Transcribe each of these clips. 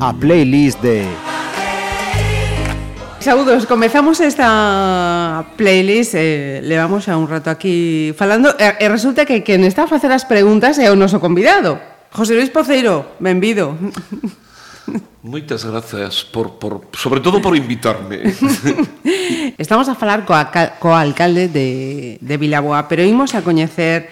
a playlist de Saúdos, comezamos esta playlist eh, Levamos a un rato aquí falando E, e resulta que quen está a facer as preguntas É o noso convidado José Luis Poceiro, benvido. Moitas grazas por, por, sobre todo por invitarme. Estamos a falar coa, coa alcalde de, de Vilaboa Pero imos a coñecer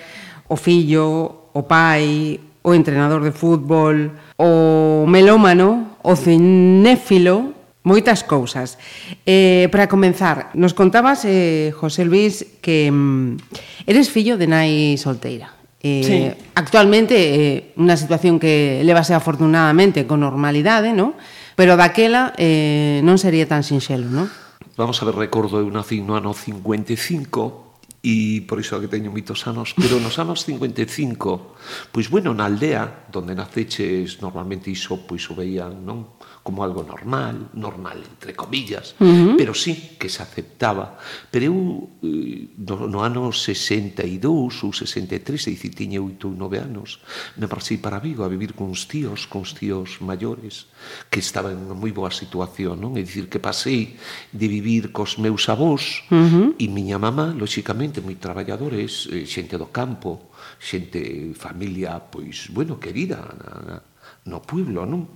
o fillo, o pai, o entrenador de fútbol o melómano, o cinéfilo, moitas cousas. Eh, para comenzar, nos contabas, eh, José Luis, que mm, eres fillo de nai solteira. Eh, sí. Actualmente, eh, unha situación que levase afortunadamente con normalidade, no? pero daquela eh, non sería tan sinxelo, non? Vamos a ver, recordo, eu nací no ano 55, e por iso que teño moitos anos, pero nos anos 55, pois bueno, na aldea, donde naceches, normalmente iso, pois o veían, non? como algo normal, normal entre comillas, uh -huh. pero sí que se aceptaba. Pero eu eh, no, no ano 62 ou 63, dicir, tiñe 8 ou 9 anos, me marchei para Vigo a vivir cuns tíos, cuns tíos maiores, que estaban en moi boa situación, non? É dicir, que pasei de vivir cos meus avós uh -huh. e miña mamá, lóxicamente, moi traballadores, eh, xente do campo, xente, eh, familia, pois, bueno, querida na, na, no pueblo, non?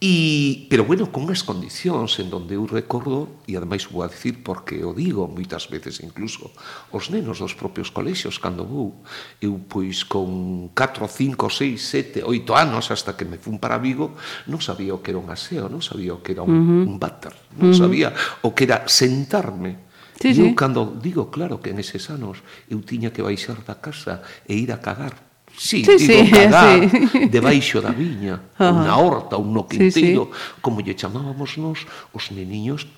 E, pero bueno, con as condicións en donde eu recordo, e ademais vou a dicir porque o digo moitas veces incluso, os nenos dos propios colexios, cando vou, eu pois con 4, 5, 6, 7, 8 anos hasta que me fun para Vigo, non sabía o que era un aseo, non sabía o que era un, uh -huh. un váter, non uh -huh. sabía o que era sentarme Sí, e eu sí. cando digo, claro, que neses anos eu tiña que baixar da casa e ir a cagar Sí, sí, digo, sí, cagar, sí. debaixo da viña, ah. unha horta, un noquinteiro, sí, sí. como lle chamábamos nós, os neniños,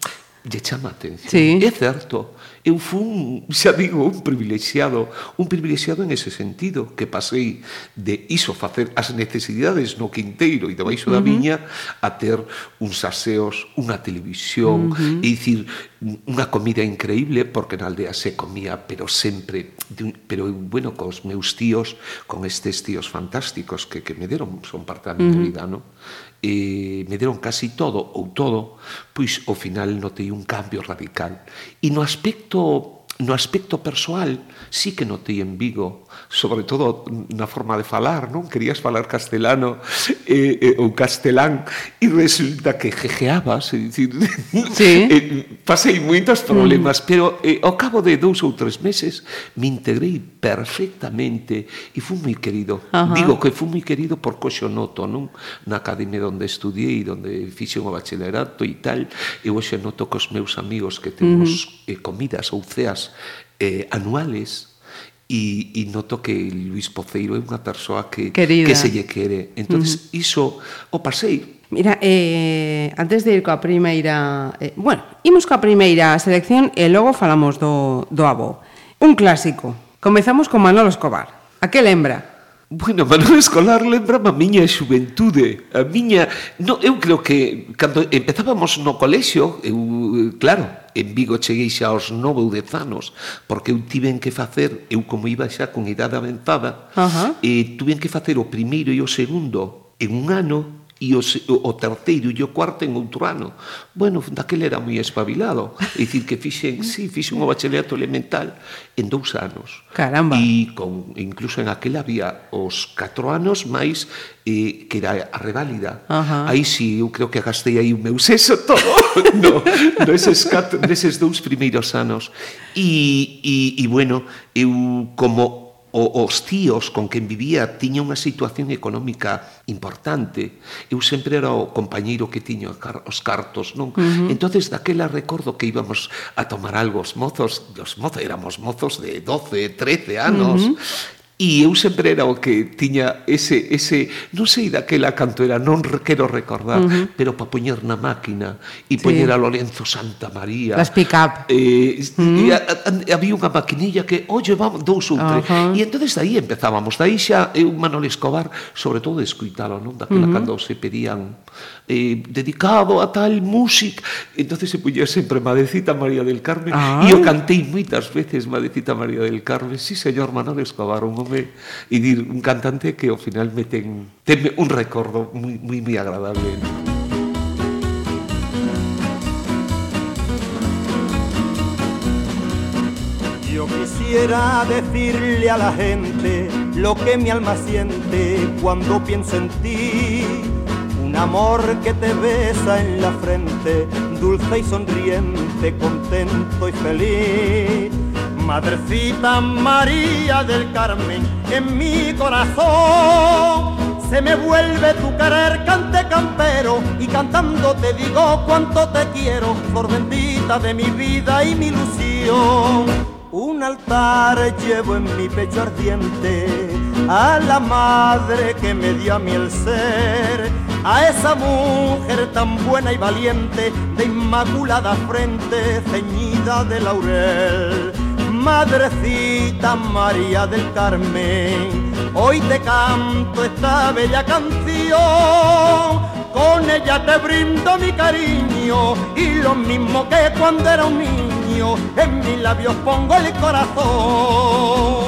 lle chama a atención. Sí. É certo, Eu fun, xa digo, un privilexiado, un privilexiado en ese sentido, que pasei de iso facer as necesidades no quinteiro e debaixo da viña a ter uns aseos, unha televisión, uh -huh. e dicir, unha comida increíble porque na aldea se comía, pero sempre pero bueno, cos meus tíos, con estes tíos fantásticos que que me deron son parte da miña uh -huh. vida, no? e me deron casi todo ou todo, pois ao final notei un cambio radical. E no aspecto no aspecto persoal sí que notei en Vigo sobre todo na forma de falar, non? Querías falar castelano eh, eh, ou castelán e resulta que jejeabas, e dicir, sí. eh, pasei moitos problemas, mm. pero eh, ao cabo de dous ou tres meses me integrei perfectamente e fui moi querido. Ajá. Digo que fui moi querido por coxo noto, non? Na academia onde estudiei, onde fixe o bachillerato e tal, e hoxe noto cos meus amigos que temos mm. eh, comidas ou ceas eh, anuales e, e noto que Luis Poceiro é unha persoa que Querida. que se lle quere. Entonces uh -huh. iso o pasei. Mira, eh, antes de ir coa primeira... Eh, bueno, imos coa primeira selección e logo falamos do, do avó. Un clásico. Comezamos con Manolo Escobar. A que lembra? Bueno, Manuel Escolar lembrame a miña xuventude, a miña, no, eu creo que cando empezábamos no colexio, eu, claro, en Vigo cheguei xa aos nove ou dez anos, porque eu tiven que facer, eu como iba xa con idade avanzada, uh eh, -huh. e tiven que facer o primeiro e o segundo en un ano e o, o terceiro e o cuarto en outro ano. Bueno, daquele era moi espabilado. É dicir, que fixen, sí, fixen o bachillerato elemental en dous anos. Caramba. E con, incluso en aquel había os 4 anos máis eh, que era a reválida. Uh -huh. Aí sí, eu creo que gastei aí o meu seso todo no, neses, no catro, neses dous primeiros anos. E, e, e bueno, eu como o, os tíos con quen vivía tiña unha situación económica importante. Eu sempre era o compañeiro que tiña os cartos, non? Uh -huh. Entonces daquela recordo que íbamos a tomar algo os mozos, os mozos éramos mozos de 12, 13 anos. Uh -huh. E eu sempre era o que tiña ese, ese non sei daquela canto era, non quero recordar, uh -huh. pero para poñer na máquina e sí. poñer a Lorenzo Santa María. Las pick-up. Eh, uh -huh. e a, a, había unha maquinilla que, oye, vamos, dous ou tres. Uh -huh. E entonces aí empezábamos. Daí xa eu, Manuel Escobar, sobre todo escuitalo, non? Daquela uh -huh. cando se pedían eh, dedicado a tal música. entonces se puñía sempre Madecita María del Carmen. Ah. E eu cantei moitas veces Madecita María del Carmen. Sí, señor Manuel Escobar, un enorme e dir un cantante que al final me ten, un recuerdo muy moi, moi agradable. Yo quisiera decirle a la gente lo que mi alma siente cuando pienso en ti. Un amor que te besa en la frente, dulce y sonriente, contento y feliz Madrecita María del Carmen, en mi corazón se me vuelve tu querer cante campero y cantando te digo cuánto te quiero, por bendita de mi vida y mi ilusión. Un altar llevo en mi pecho ardiente a la madre que me dio a mí el ser, a esa mujer tan buena y valiente, de inmaculada frente, ceñida de laurel. Madrecita María del Carmen, hoy te canto esta bella canción, con ella te brindo mi cariño y lo mismo que cuando era un niño en mis labios pongo el corazón.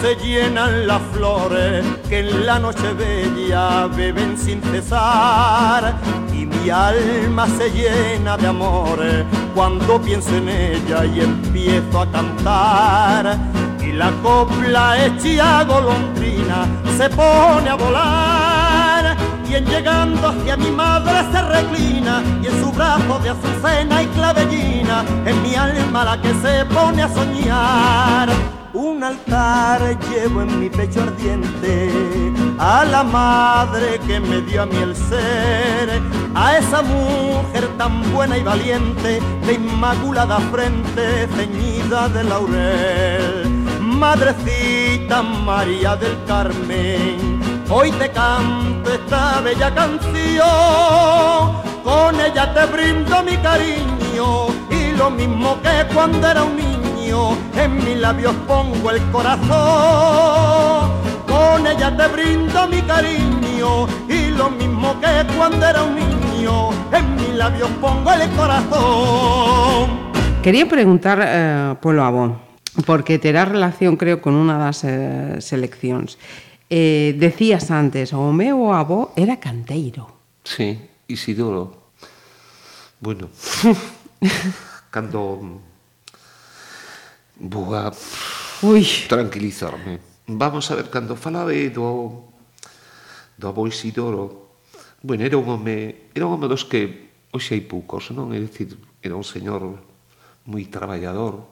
Se llenan las flores que en la noche bella beben sin cesar. Y mi alma se llena de amores cuando pienso en ella y empiezo a cantar. Y la copla hecha golondrina se pone a volar. Y en llegando hacia mi madre se reclina y en su brazo de azucena y clavellina en mi alma la que se pone a soñar un altar llevo en mi pecho ardiente a la madre que me dio a mí el ser, a esa mujer tan buena y valiente, de inmaculada frente, ceñida de laurel. Madrecita María del Carmen, hoy te canto esta bella canción, con ella te brindo mi cariño y lo mismo que cuando era un niño, en mis labios pongo el corazón, con ella te brindo mi cariño y lo mismo que cuando era un niño, en mis labios pongo el corazón. Quería preguntar eh, polo avó, porque terá relación, creo, con unha das eh, seleccións. Eh, decías antes, o meu avó era canteiro. Sí, Isidoro. Bueno, cando Boa. Ui. tranquilizarme. Vamos a ver, cando falaba do, do avó Isidoro, bueno, era un home, era un home dos que hoxe hai poucos, non? É dicir, era un señor moi traballador,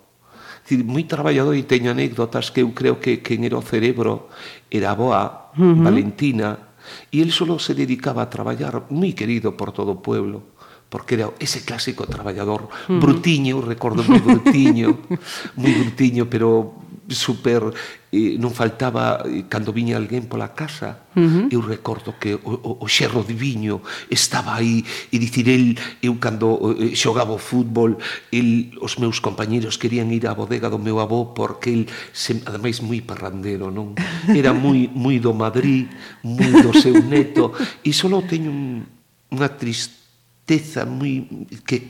dicir, moi traballador e teño anécdotas que eu creo que quen era o cerebro era a boa, uh -huh. Valentina, e el solo se dedicaba a traballar, moi querido por todo o pueblo porque era ese clásico traballador mm. brutiño, recordo moi brutiño, moi brutiño, pero super eh, non faltaba eh, cando viña alguén pola casa mm-hmm. uh -huh. eu recordo que o, o, o xerro de viño estaba aí e dicir el, eu cando eh, xogaba o fútbol el, os meus compañeros querían ir á bodega do meu avó porque el se, ademais moi parrandero non era moi, moi do Madrid moi do seu neto e só teño un, unha tristeza teza moi que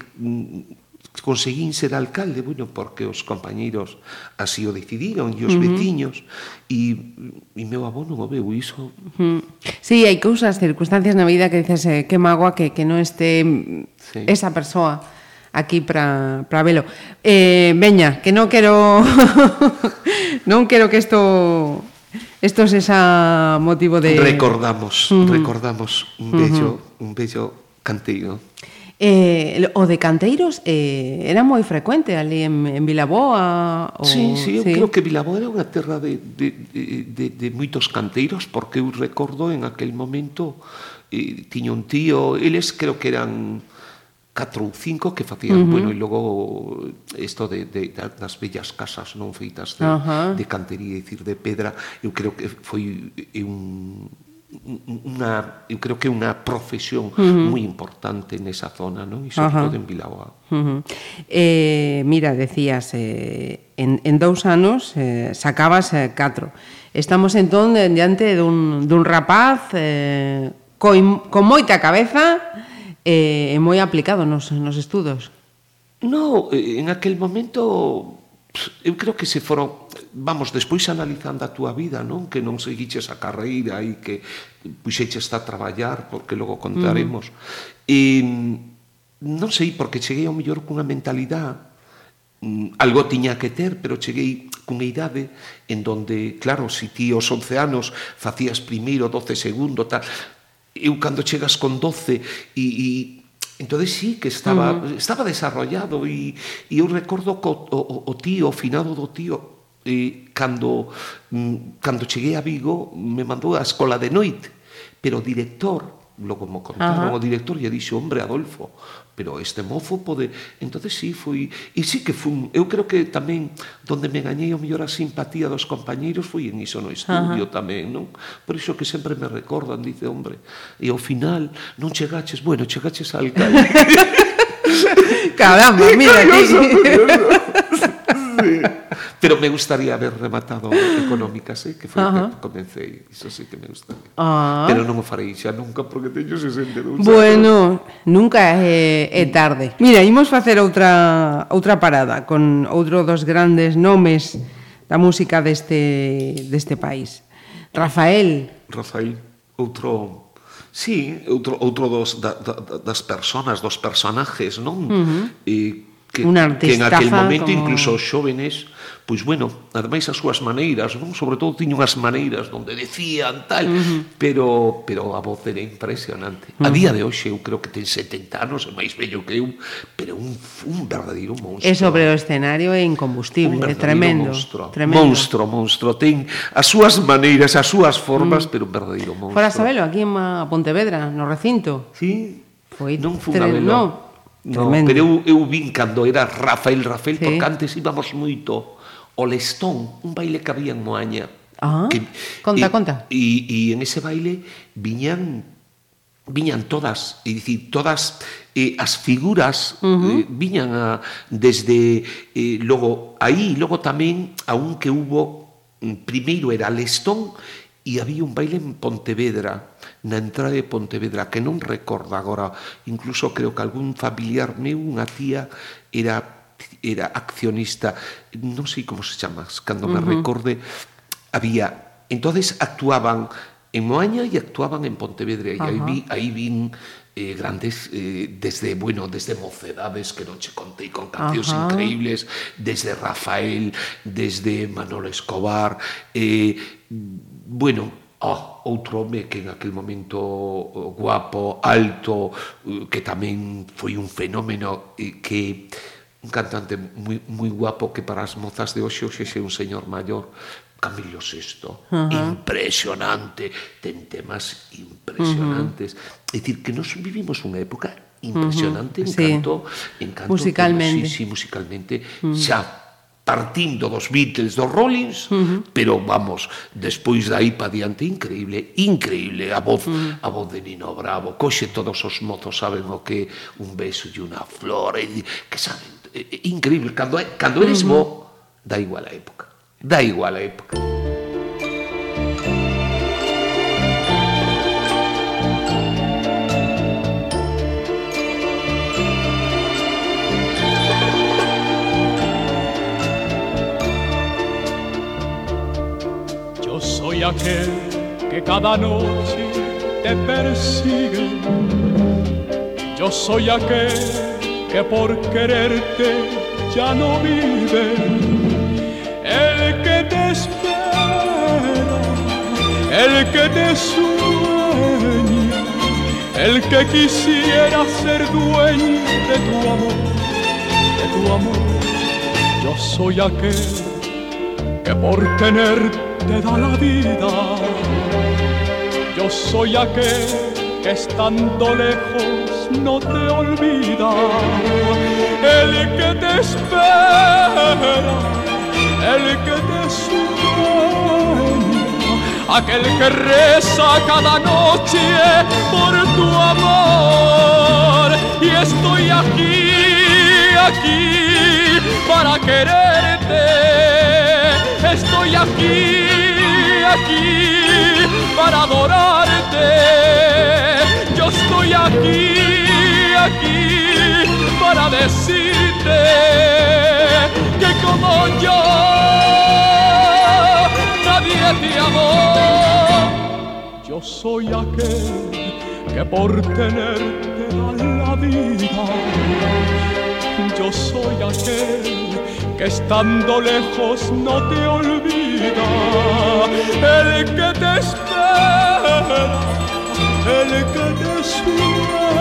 conseguín ser alcalde, bueno, porque os compañeiros así o decidiron e os uh -huh. veciños e, e meu avó non o veu iso. Uh -huh. Sí, hai cousas, circunstancias na vida que dices eh, que mágoa que, que non este sí. esa persoa aquí para velo. Eh, veña, que non quero non quero que isto isto es esa motivo de recordamos, uh -huh. recordamos un bello uh -huh. un bello canteiro? Eh, o de canteiros eh, era moi frecuente ali en, en Vilaboa O... Sí, sí, eu sí. creo que Vilaboa era unha terra de, de, de, de moitos canteiros porque eu recordo en aquel momento eh, tiña un tío eles creo que eran catro ou cinco que facían, uh -huh. bueno, e logo isto de, de, das bellas casas non feitas de, uh -huh. de cantería, dicir, de pedra, eu creo que foi un, unha, eu creo que é unha profesión uh -huh. moi importante nesa zona, non? E sobre uh -huh. todo en Bilbao. Uh -huh. eh, mira, decías, eh, en, en dous anos eh, sacabas eh, catro. Estamos entón diante dun, dun rapaz eh, con, con moita cabeza eh, e moi aplicado nos, nos estudos. No, eh, en aquel momento eu creo que se foron vamos despois analizando a túa vida, non? Que non seguiches a carreira e que pois, puxeches a traballar, porque logo contaremos. Uh -huh. E non sei porque cheguei ao mellor cunha mentalidade mm, algo tiña que ter, pero cheguei cunha idade en donde, claro, se si ti aos 11 anos facías primeiro, 12 segundo, tal, eu cando chegas con 12 e, e Entonces sí que estaba, uh -huh. estaba desarrollado e, e eu recordo co, o, o tío, o finado do tío, e, cando, mm, cando cheguei a Vigo me mandou a escola de noite, pero o director, logo como contaron, uh -huh. o director lle dixo, hombre, Adolfo, pero este mofo pode... entonces sí, foi... E sí que fun... Eu creo que tamén, donde me gañei o mellor a simpatía dos compañeiros foi en iso no estudio uh -huh. tamén, non? Por iso que sempre me recordan, dice, hombre, e ao final non chegaches, bueno, chegaches al alcalde. Caramba, mira aquí. Pero me gustaría haber rematado económicas, eh, que foi Ajá. que comecei. Iso sí que me gustaría. Ah. Pero non o farei xa nunca porque teño 62 Bueno, anos. nunca é, é eh, tarde. Mira, imos facer outra outra parada con outro dos grandes nomes da música deste deste país. Rafael. Rafael, outro Sí, outro, outro dos, da, da, das personas, dos personajes, non? Uh -huh. E que, que en aquel momento como... incluso os xóvenes pois bueno, ademais as súas maneiras, non? sobre todo tiña unhas maneiras onde decían tal, uh -huh. pero pero a voz era impresionante. Uh -huh. A día de hoxe eu creo que ten 70 anos, é máis bello que eu, pero un un verdadeiro monstro. É sobre o escenario é incombustible, é tremendo, monstro, tremendo. Monstro, monstro, ten as súas maneiras, as súas formas, uh -huh. pero un verdadeiro monstro. Para sabelo, aquí en Pontevedra, no recinto. Sí. Foi non fun tre... no, Tremendo. No, pero eu, eu vin cando era Rafael Rafael, sí. porque antes íbamos moito o Lestón, un baile que había en Moaña. Ah, que, conta, e, conta. E, e en ese baile viñan viñan todas, e dicir, todas eh, as figuras uh -huh. eh, viñan a, desde eh, logo aí, logo tamén a un que hubo mm, primeiro era Lestón e había un baile en Pontevedra, na entrada de Pontevedra, que non recordo agora, incluso creo que algún familiar meu, unha tía, era era accionista, non sei como se chama, cando me uh -huh. recorde, había, entonces actuaban en Moaña e actuaban en Pontevedra, e uh -huh. aí vi, aí vin eh, grandes eh, desde bueno desde mocedades que noche contei con cancións increíbles desde Rafael desde Manolo Escobar eh, bueno, oh, outro home que en aquel momento guapo, alto, eh, que tamén foi un fenómeno eh, que un cantante moi, moi guapo que para as mozas de hoxe hoxe é un señor maior Camilo VI, uh -huh. impresionante, ten temas impresionantes. Uh -huh. É dicir, que nos vivimos unha época impresionante uh -huh. en sí. canto, en canto, Musicalmente. Sí, sí, musicalmente, uh -huh. xa partindo dos Beatles, dos Rollins, uh -huh. pero vamos, despois dai pa diante increíble, increíble a voz, uh -huh. a voz de Nino Bravo, coxe todos os mozos saben o que un beso e unha flor, e, que saben, eh, eh, increíble, cando, cando eres uh -huh. bo, da igual a época, da igual a época. Soy aquel que cada noche te persigue. Yo soy aquel que por quererte ya no vive, el que te espera, el que te sueña, el que quisiera ser dueño de tu amor, de tu amor. Yo soy aquel que por tenerte da la vida, yo soy aquel que estando lejos no te olvida, el que te espera, el que te sueña, aquel que reza cada noche por tu amor. Y estoy aquí, aquí para quererte, estoy aquí, aquí para adorarte yo estoy aquí, aquí para decirte que como yo nadie te amó. Yo soy aquel que por tenerte da la vida. Yo soy aquel que estando lejos no te olvida. El que te espera, el que te sueña,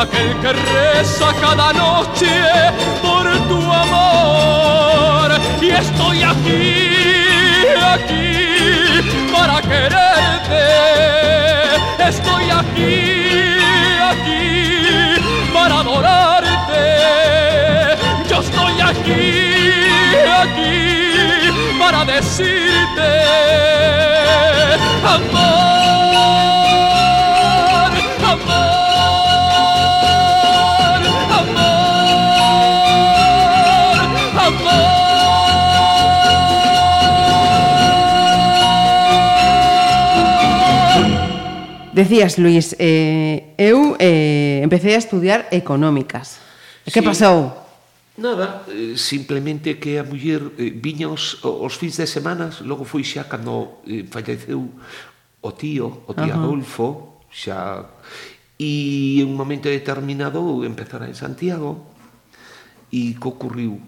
aquel que reza cada noche por tu amor. Y estoy aquí, aquí para quererte. Estoy aquí, aquí para adorarte. Yo estoy aquí, aquí para decirte amor, amor, Decías, Luís, eh, eu eh, empecé a estudiar económicas. E que sí. pasou? Nada, eh, simplemente que a muller eh, viña os, os fins de semanas, logo foi xa cando eh, falleceu o tío, o tío uh -huh. Adolfo, xa e en un momento determinado empezara en Santiago e co ocurriu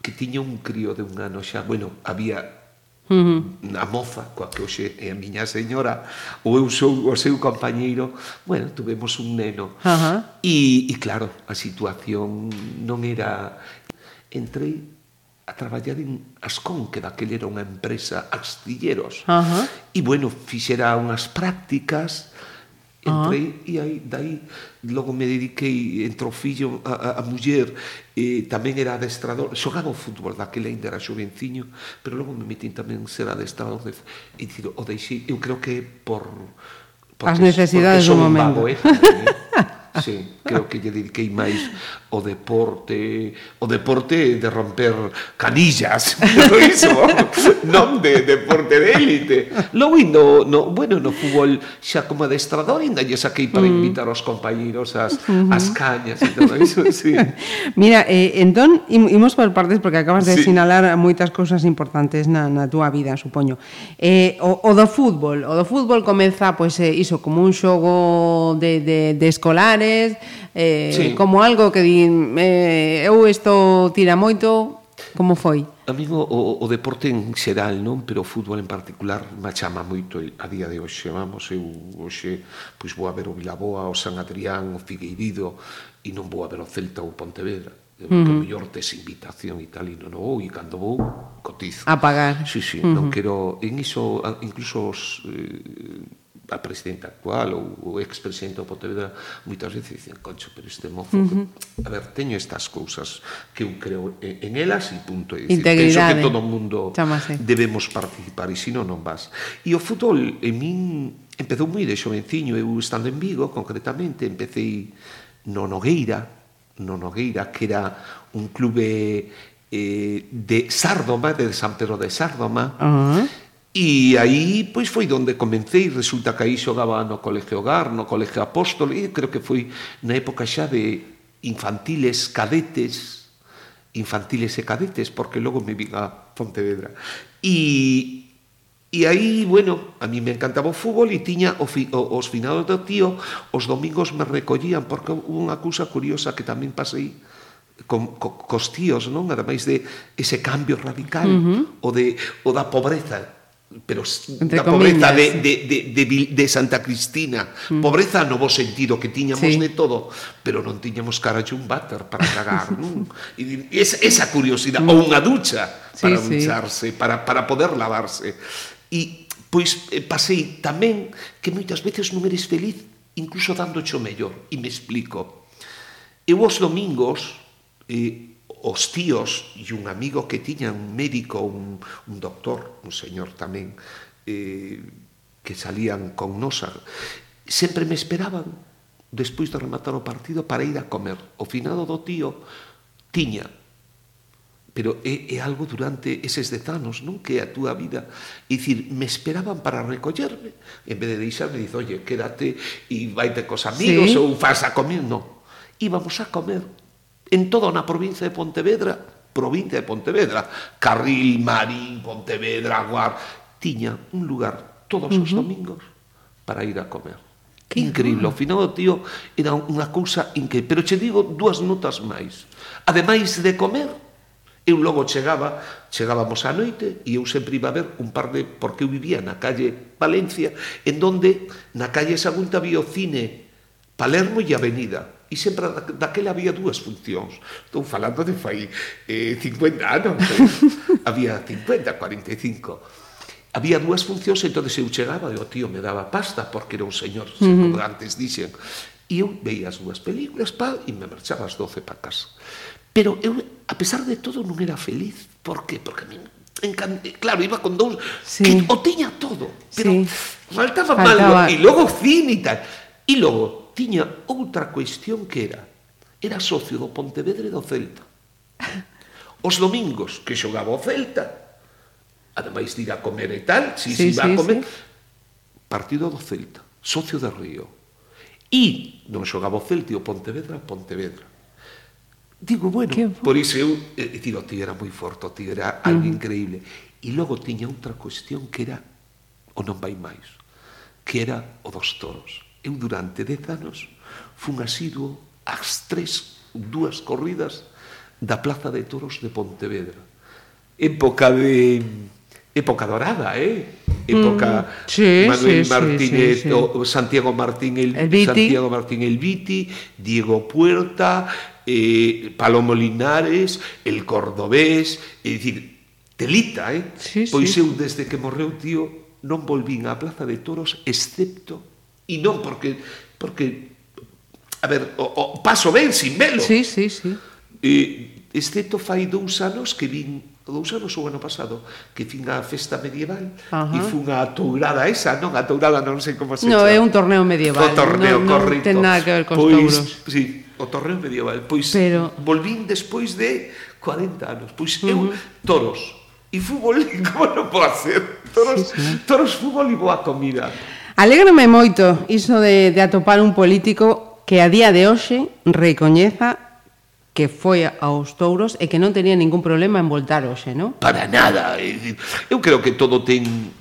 que tiña un crío de un ano xa, bueno, había mm. a moza coa que hoxe é a miña señora ou eu sou o seu compañeiro bueno, tuvemos un neno uh -huh. e, e claro, a situación non era entrei a traballar en Ascón que daquel era unha empresa astilleros uh -huh. e bueno, fixera unhas prácticas Entrei e aí, daí logo me dediquei entre o fillo, a, a muller, e tamén era adestrador, xogaba o fútbol, daquele ainda era xovenciño, pero logo me metín tamén ser adestrador, de, e dicido, o deixei, eu creo que por... por As necesidades do momento. Vago, eh? eh. Sí, creo que lle dediquei máis o deporte, o deporte de romper canillas, pero iso, non de deporte de élite. Logo no, no, bueno, no fútbol xa como adestrador ainda lle saquei para mm. invitar os compañeiros as, as cañas e todo iso, sí. Mira, eh, entón, im, imos por partes porque acabas de sí. sinalar moitas cousas importantes na, na túa vida, supoño. Eh, o, o do fútbol, o do fútbol comeza, pois, pues, eh, iso, como un xogo de, de, de escolares, eh, sí. como algo que din, eh, eu isto tira moito, como foi? Amigo, o, o deporte en xeral, non? Pero o fútbol en particular me chama moito a día de hoxe, vamos, eu hoxe pois vou a ver o Vilaboa, o San Adrián, o Figueirido, e non vou a ver o Celta ou o Pontevedra Eu, uh -huh. mellor tes invitación e tal, e non vou, e cando vou, cotizo. A pagar. Sí, sí, uh -huh. non quero, en iso, incluso os, eh, a presidenta actual ou o expresidente do Pontevedra moitas veces dicen, concho, pero este mozo uh -huh. que, a ver, teño estas cousas que eu creo en, en elas e punto. E dicir, penso que todo o mundo Chámase. debemos participar e se non vas. E o fútbol en min empezou moi de xovenciño eu estando en Vigo concretamente empecé no Nogueira no Nogueira que era un clube eh, de Sárdoma de San Pedro de Sárdoma uh -huh E aí, pois, foi onde comecei. Resulta que aí xogaba no Colegio Hogar, no Colegio Apóstol, e creo que foi na época xa de infantiles, cadetes, infantiles e cadetes, porque logo me vin a Pontevedra. E, e aí, bueno, a mí me encantaba o fútbol e tiña o fi, o, os finados do tío, os domingos me recollían, porque hubo unha cousa curiosa que tamén pasei, con, co, cos tíos, non? Ademais de ese cambio radical, uh -huh. o, de, o da pobreza pero Entre da pobreza comillas, de, de, de, de, de Santa Cristina mm. pobreza no bo sentido que tiñamos sí. de todo pero non tiñamos cara un váter para cagar non? e es, esa curiosidade mm. ou unha ducha para sí, ducharse sí. para, para poder lavarse e pois eh, pasei tamén que moitas veces non eres feliz incluso dándoche o mellor e me explico eu os domingos eh, os tíos e un amigo que tiña un médico, un, un doctor, un señor tamén, eh, que salían con nosa, sempre me esperaban despois de rematar o partido para ir a comer. O finado do tío tiña pero é, é algo durante eses dez anos, non? Que é a túa vida. E dicir, me esperaban para recollerme, en vez de deixarme, diz, oye, quédate e vaite cos amigos sí. ou faz a comer, non. Íbamos a comer en toda na provincia de Pontevedra, provincia de Pontevedra, Carril, Marín, Pontevedra, Guar, tiña un lugar todos os uh -huh. domingos para ir a comer. Que increíble, ao final do tío era unha cousa increíble, pero che digo dúas notas máis. Ademais de comer, eu logo chegaba, chegábamos á noite e eu sempre iba a ver un par de porque eu vivía na calle Valencia, en donde na calle Sagunta había o cine Palermo e Avenida E sempre daquela había dúas funcións. Estou falando de fai eh, 50 anos. Eh. había 50, 45 había dúas funcións, entón eu chegaba e o tío me daba pasta, porque era un señor, uh -huh. como antes dixen. E eu veía as dúas películas, pa, e me marchaba as doce para casa. Pero eu, a pesar de todo, non era feliz. Por qué? Porque a mí. Claro, iba con dous... Sí. Que o tiña todo, pero sí. faltaba, faltaba. malo. E logo cine e tal. E logo, tiña outra cuestión que era era socio do Pontevedra e do Celta. Os domingos que xogaba o Celta, ademais de ir a comer e tal, si sí, se iba sí, a comer, sí. partido do Celta, socio de Río. E non xogaba o Celta e o Pontevedra, Pontevedra. Digo, bueno, por iso eu, eh, digo, ti era moi forte, ti era algo uh -huh. increíble. E logo tiña outra cuestión que era o non vai máis, que era o dos toros. Eu durante dez anos fun asiduo ás tres, dúas corridas da Plaza de Toros de Pontevedra. Época de época dorada, eh? Época mm, sí, Manuel sí, Martínez, sí, sí, sí. O Santiago Martín el, el Viti. Santiago Martín el Viti, Diego Puerta, eh, Palomo Linares, el Cordobés, é dicir, telita, eh? Sí, pois sí. eu desde que morreu tío non volvín á Plaza de Toros excepto E non porque porque a ver, o, o paso ben sin velo. Sí, sí, sí. E excepto fai dous anos que vin dous anos o ano pasado que fin a festa medieval Ajá. e fun a tourada esa, non? A tourada non sei como se no, chama. é un torneo medieval. O torneo, no, correcto. Non ten nada que ver con pois, touros. Sí, o torneo medieval. Pois Pero... volvín despois de 40 anos. Pois uh -huh. eu, toros. E fútbol, como non pode ser? Toros, sí, sí. toros fútbol e boa comida. Alégrame moito iso de, de atopar un político que a día de hoxe recoñeza que foi aos touros e que non tenía ningún problema en voltar hoxe, non? Para nada. Eu creo que todo ten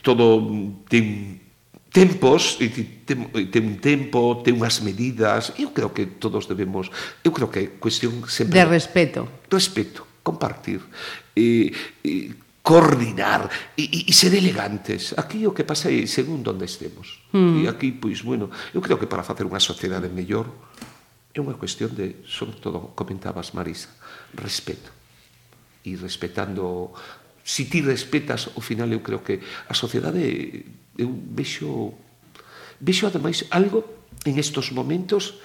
todo ten tempos e ten, ten un tempo, ten unhas medidas. Eu creo que todos debemos, eu creo que é cuestión sempre de respeto. Respeto, compartir. E, e coordinar e, e, e ser elegantes. Aquí o que pasa é según onde estemos. Mm. E aquí, pois, bueno, eu creo que para facer unha sociedade mellor é unha cuestión de, sobre todo, comentabas, Marisa, respeto. E respetando... Si ti respetas, ao final eu creo que a sociedade eu vexo vexo ademais algo en estos momentos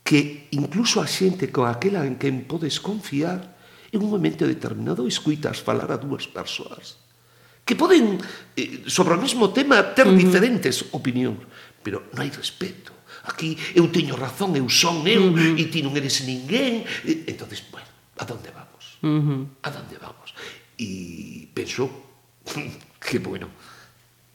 que incluso a xente con aquela en quen podes confiar en un momento determinado escuitas falar a dúas persoas que poden eh, sobre o mesmo tema ter uh -huh. diferentes opinións, pero non hai respeto. Aquí eu teño razón, eu son eu uh -huh. e ti non eres ninguén. E, entonces, bueno, a donde vamos? Uh -huh. A donde vamos? E penso que bueno,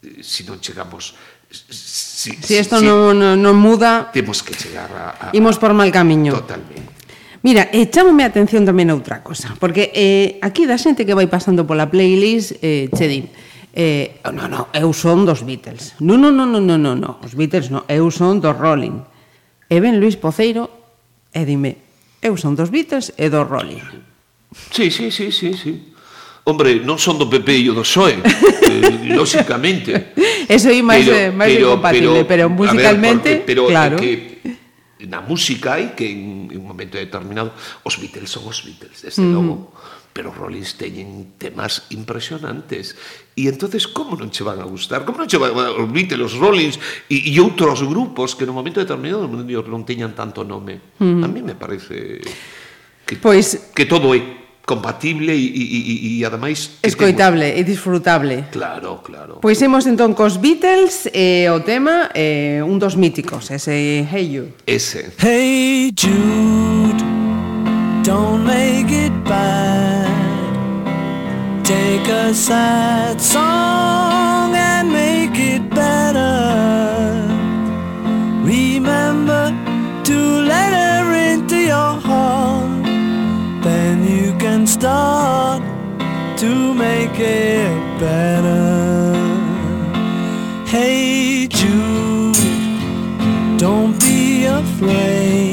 se si non chegamos si, si, si, si, si non, non muda, temos que chegar a, a Imos por mal camiño. Totalmente. Mira, eh, e chamame a atención tamén outra cosa, porque eh, aquí da xente que vai pasando pola playlist, eh, che din, eh, no, no, eu son dos Beatles. No, no, no, no, no, no, no, os Beatles no, eu son dos Rolling. E ven Luis Poceiro e dime, eu son dos Beatles e dos Rolling. Sí, sí, sí, sí, sí. Hombre, non son do PP e do PSOE, eh, lóxicamente. Eso aí máis, pero, eh, máis pero, incompatible, pero, pero musicalmente, ver, porque, pero, claro. Eh, que, na música hai que en, en un momento determinado os Beatles son os Beatles, desde mm. logo pero os Rollins teñen temas impresionantes e entonces como non che van a gustar como non che van a os Beatles, os Rollins e, e outros grupos que no momento determinado non teñan tanto nome mm. a mí me parece que, pois, que todo é compatible e, e, e, e ademais... Escoitable e disfrutable. Claro, claro. Pois imos entón cos Beatles e o tema eh, un dos míticos, ese Hey You. Ese. Hey Jude, don't make it bad. Take a sad song and make it better. Remember to done to make it better. Hey Jude, don't be afraid.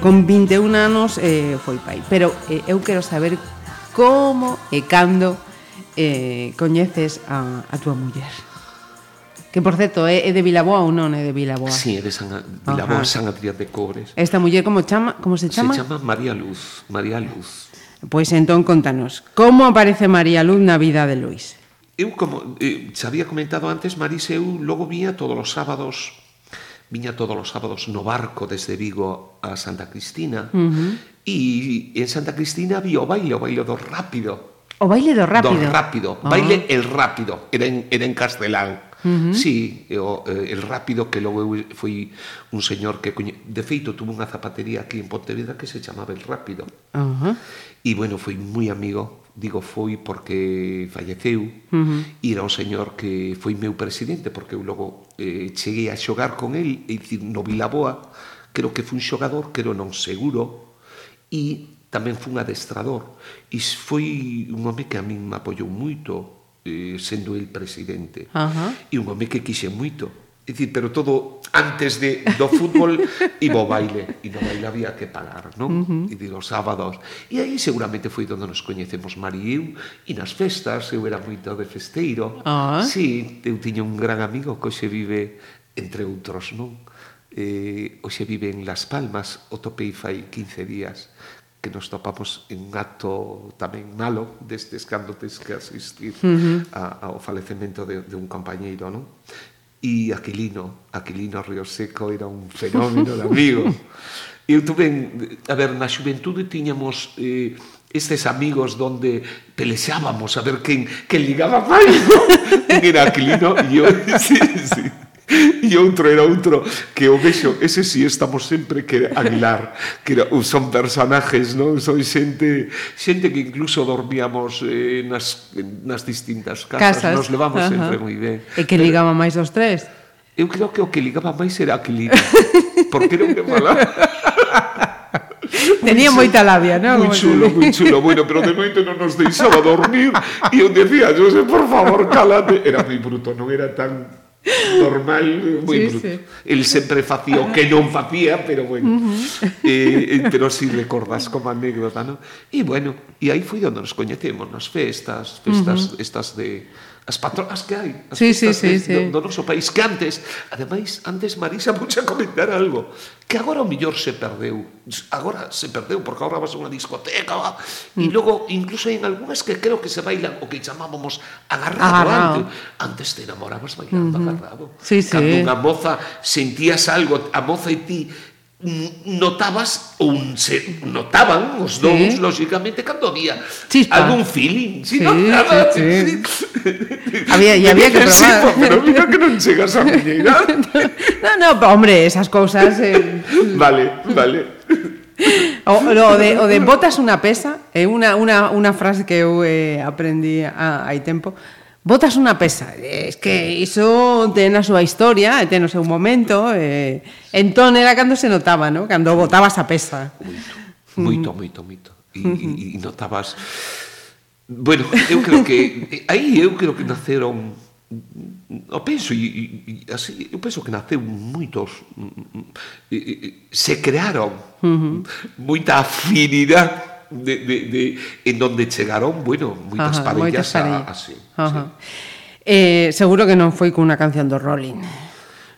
con 21 anos eh, foi pai. Pero eh, eu quero saber como e cando eh, coñeces a, a túa muller. Que, por certo, é, é de Vilaboa ou non é de Vilaboa? Sí, é de San, Vilaboa, Ajá. San Adrián de Cobres. Esta muller, como, chama, como se chama? Se chama María Luz. María Luz. Pois entón, contanos, como aparece María Luz na vida de Luis? Eu, como eh, xa había comentado antes, Marís, eu logo vía todos os sábados viña todos os sábados no barco desde Vigo a Santa Cristina uh -huh. e en Santa Cristina había o baile, o baile do rápido. O baile do rápido. Do rápido, oh. baile ah. el rápido, era en, era en castelán. Uh -huh. Sí, o, eh, el rápido que logo foi un señor que coñe... de feito tuvo unha zapatería aquí en Pontevedra que se chamaba El Rápido. Uh -huh. E bueno, foi moi amigo digo foi porque falleceu, uh -huh. era un señor que foi meu presidente, porque eu logo eh, cheguei a xogar con el, e dicir, no Vilaboa, creo que fun xogador, creo non seguro, e tamén fun adestrador. E foi un home que a min me apoiou moito, eh, sendo el presidente. Uh -huh. E un home que quixe moito É dicir, pero todo antes de, do fútbol iba ao baile, e no baile había que pagar, non? Uh -huh. E digo, sábados. E aí seguramente foi onde nos coñecemos Mari e eu, e nas festas, eu era moito de festeiro. Uh -huh. Sí, eu tiña un gran amigo que hoxe vive, entre outros, non? Eh, hoxe vive en Las Palmas, o topei fai 15 días, que nos topamos en un acto tamén malo destes cando tens que asistir uh -huh. a, ao falecemento de, de un compañeiro, non? e Aquilino, Aquilino Río Seco era un fenómeno de amigo. Eu tuve, a ver, na xuventude tiñamos eh, estes amigos donde pelexábamos a ver quen, quen ligaba máis, ¿no? era Aquilino e eu, sí, sí. e outro era outro que o vexo, ese si sí, estamos sempre que Aguilar, que era, son personajes, non? Son xente, xente que incluso dormíamos eh, nas, nas distintas casas, casas. nos levamos uh -huh. sempre moi ben. E que ligaba máis dos tres? Eu creo que o que ligaba máis era Aquilino, porque era un que falaba. Tenía moita labia, non? Moi chulo, moi chulo. Bueno, pero de noite non nos deixaba dormir e eu decía, José, por favor, calate. Era moi bruto, non era tan normal moi sí, bruto. Sí. El sempre facía o que non facía, pero bueno. Uh eh, -huh. eh, pero si sí recordas como anécdota, non? E bueno, e aí foi onde nos coñecemos, nas festas, festas uh -huh. estas de as patroas que hai, as sí, sí, sí, de, sí. Do, do noso país, que antes, ademais, antes Marisa vouche comentar algo, que agora o millor se perdeu, agora se perdeu, porque agora vas a unha discoteca, va, mm. e logo, incluso hai en algunhas que creo que se bailan o que chamábamos agarrado, agarrado. antes, antes te enamorabas bailando mm -hmm. agarrado. Sí, sí. Cando unha moza sentías algo, a moza e ti, notabas ou se notaban os dous, sí. lógicamente cando había Chispa. algún feeling, si sí, non nada. Sí, sí. había, e había que probar. Sí, pero mira que non chegas a miñeira. non, non, hombre, esas cousas... Eh... vale, vale. O, no, o, de, o de botas unha pesa é eh, unha, unha, unha frase que eu eh, aprendi a, hai tempo botas unha pesa. Es que iso ten a súa historia, ten o seu momento. Eh, entón era cando se notaba, ¿no? cando botabas a pesa. Moito, moito, moito. E, e, e notabas... Bueno, eu creo que... Aí eu creo que naceron o penso e, e así, eu penso que naceu moitos e, e, se crearon uh -huh. moita afinidade de, de, de en donde chegaron, bueno, moitas Ajá, parellas, moitas parellas. A, así. Ajá. Sí. Eh, seguro que non foi cunha canción do Rolling.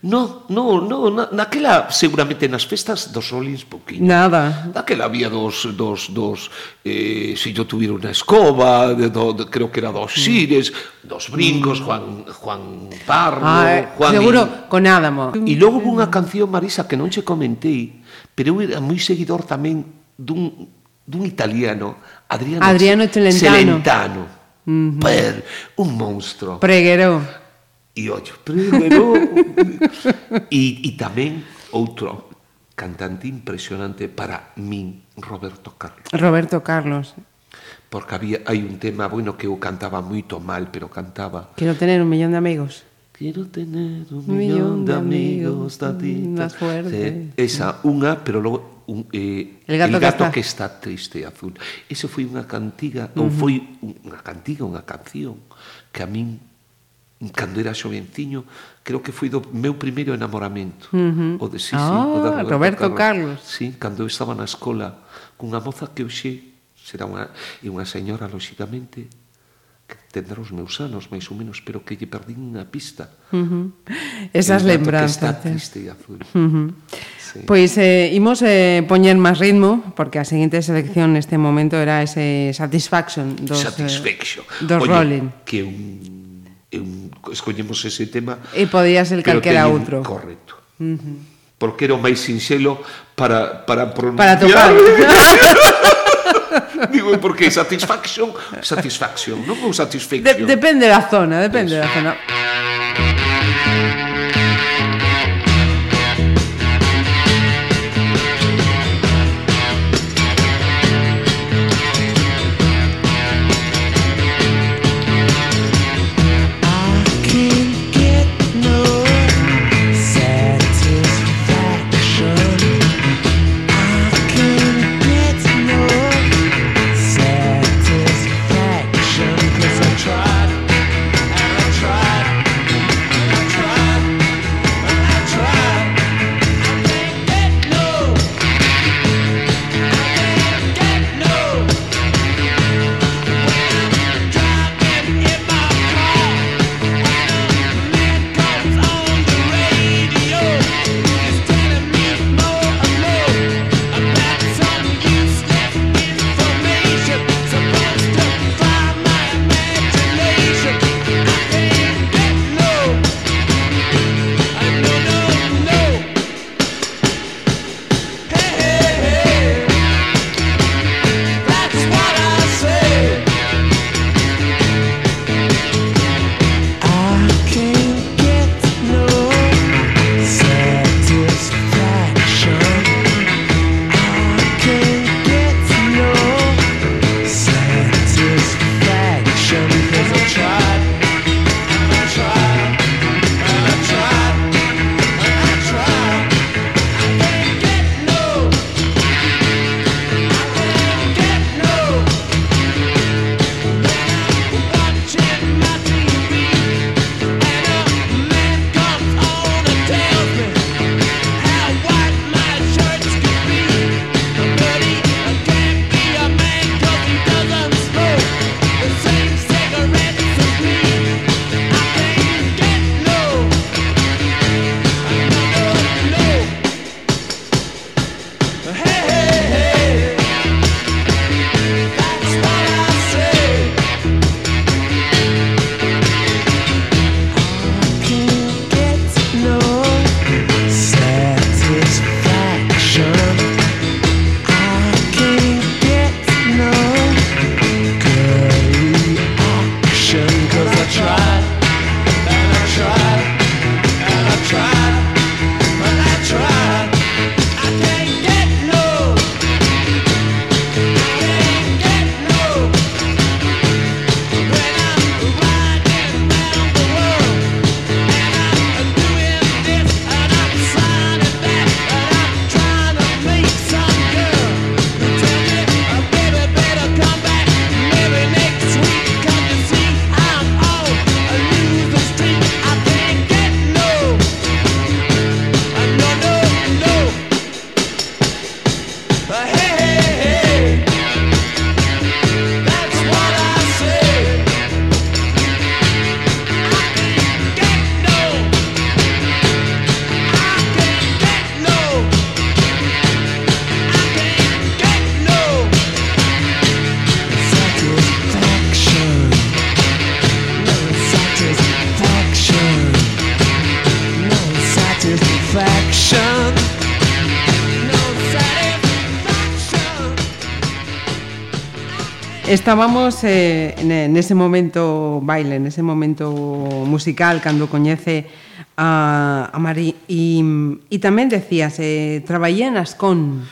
No, no, no, na, naquela seguramente nas festas dos Rollins poquinho. Nada. Naquela había dos dos dos eh se yo tuviera unha escoba, de, do, de, creo que era dos Xires, mm. dos brincos, mm. Juan Juan Pardo, ah, eh, Juan Seguro y, con Adamo. E logo unha canción Marisa que non che comentei, pero eu era moi seguidor tamén dun dun italiano, Adriano, Adriano Celentano. Celentano. Uh. Per, un monstro. Pregueró. E ollo, Pregueró. e, e tamén outro cantante impresionante para min, Roberto Carlos. Roberto Carlos. Porque había, hai un tema, bueno, que eu cantaba moito mal, pero cantaba... Quero tener un millón de amigos. Quiero tener un, un millón, millón de amigos, tatitas. Mm, fuerte. Eh, esa, unha, pero logo un, eh, el gato, el gato que, está. que está triste azul. Eso foi unha cantiga, uh -huh. ou foi unha cantiga, unha canción que a min cando era xovenciño, creo que foi do meu primeiro enamoramento. Uh -huh. O de sí, sí, o de ah, Roberto, Roberto Carlos. Carlos. Sí, cando eu estaba na escola cunha moza que hoxe será unha, e unha señora, lóxicamente, tendrá os meus anos, máis ou menos, pero que lle perdín a pista. Uh -huh. Esas lembranzas. Que está triste e azul. Uh -huh. sí. Pois eh, imos eh, poñer máis ritmo, porque a seguinte selección neste momento era ese Satisfaction dos, eh, Satisfaction. Eh, dos Oye, Rolling. Que un, un, escoñemos ese tema... E podía ser calquera outro. Correcto. Uh -huh. Porque era o máis sinxelo para, para pronunciar... Para tocar. Digo, por que satisfaction? Satisfaction, non ou satisfaction? De, depende da zona, depende pues. da zona. Estábamos eh, nese momento baile, nese momento musical, cando coñece a, a Mari. E, e tamén decías, eh, traballé en Ascón.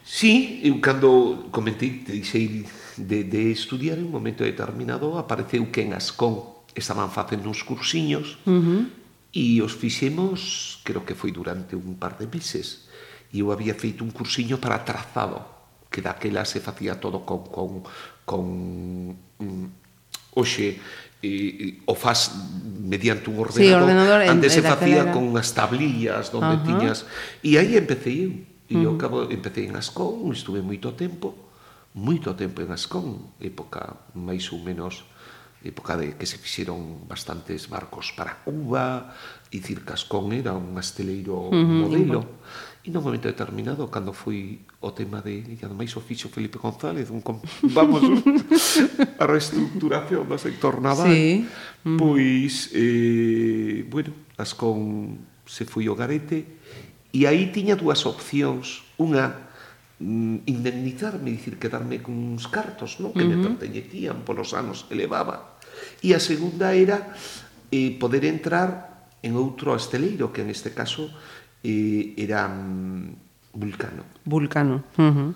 Sí, eu cando comentei, te dixei de, de estudiar en un momento determinado apareceu que en Ascón estaban facendo uns cursiños uh -huh. e os fixemos, creo que foi durante un par de meses e eu había feito un cursiño para trazado que daquela se facía todo con, con, con mm, hoxe e, o faz mediante un ordenador, sí, ordenador antes en, se facía con as tablillas donde uh -huh. tiñas e aí empecé eu. E eu cabo, empecé en Ascón estuve moito tempo moito tempo en Ascón época máis ou menos época de que se fixeron bastantes barcos para Cuba e Circascón era un asteleiro uh -huh, modelo. E no momento determinado, cando foi o tema de, e ademais o fixo Felipe González, un, vamos, a reestructuración do sector naval, sí. Mm. pois, eh, bueno, as con se foi o garete, e aí tiña dúas opcións, unha mm, indemnizarme, dicir, quedarme con uns cartos, non? que uh -huh. me pertenecían polos anos que levaba, e a segunda era eh, poder entrar en outro asteleiro, que en este caso eh, era mm, Vulcano. Vulcano. Uh -huh.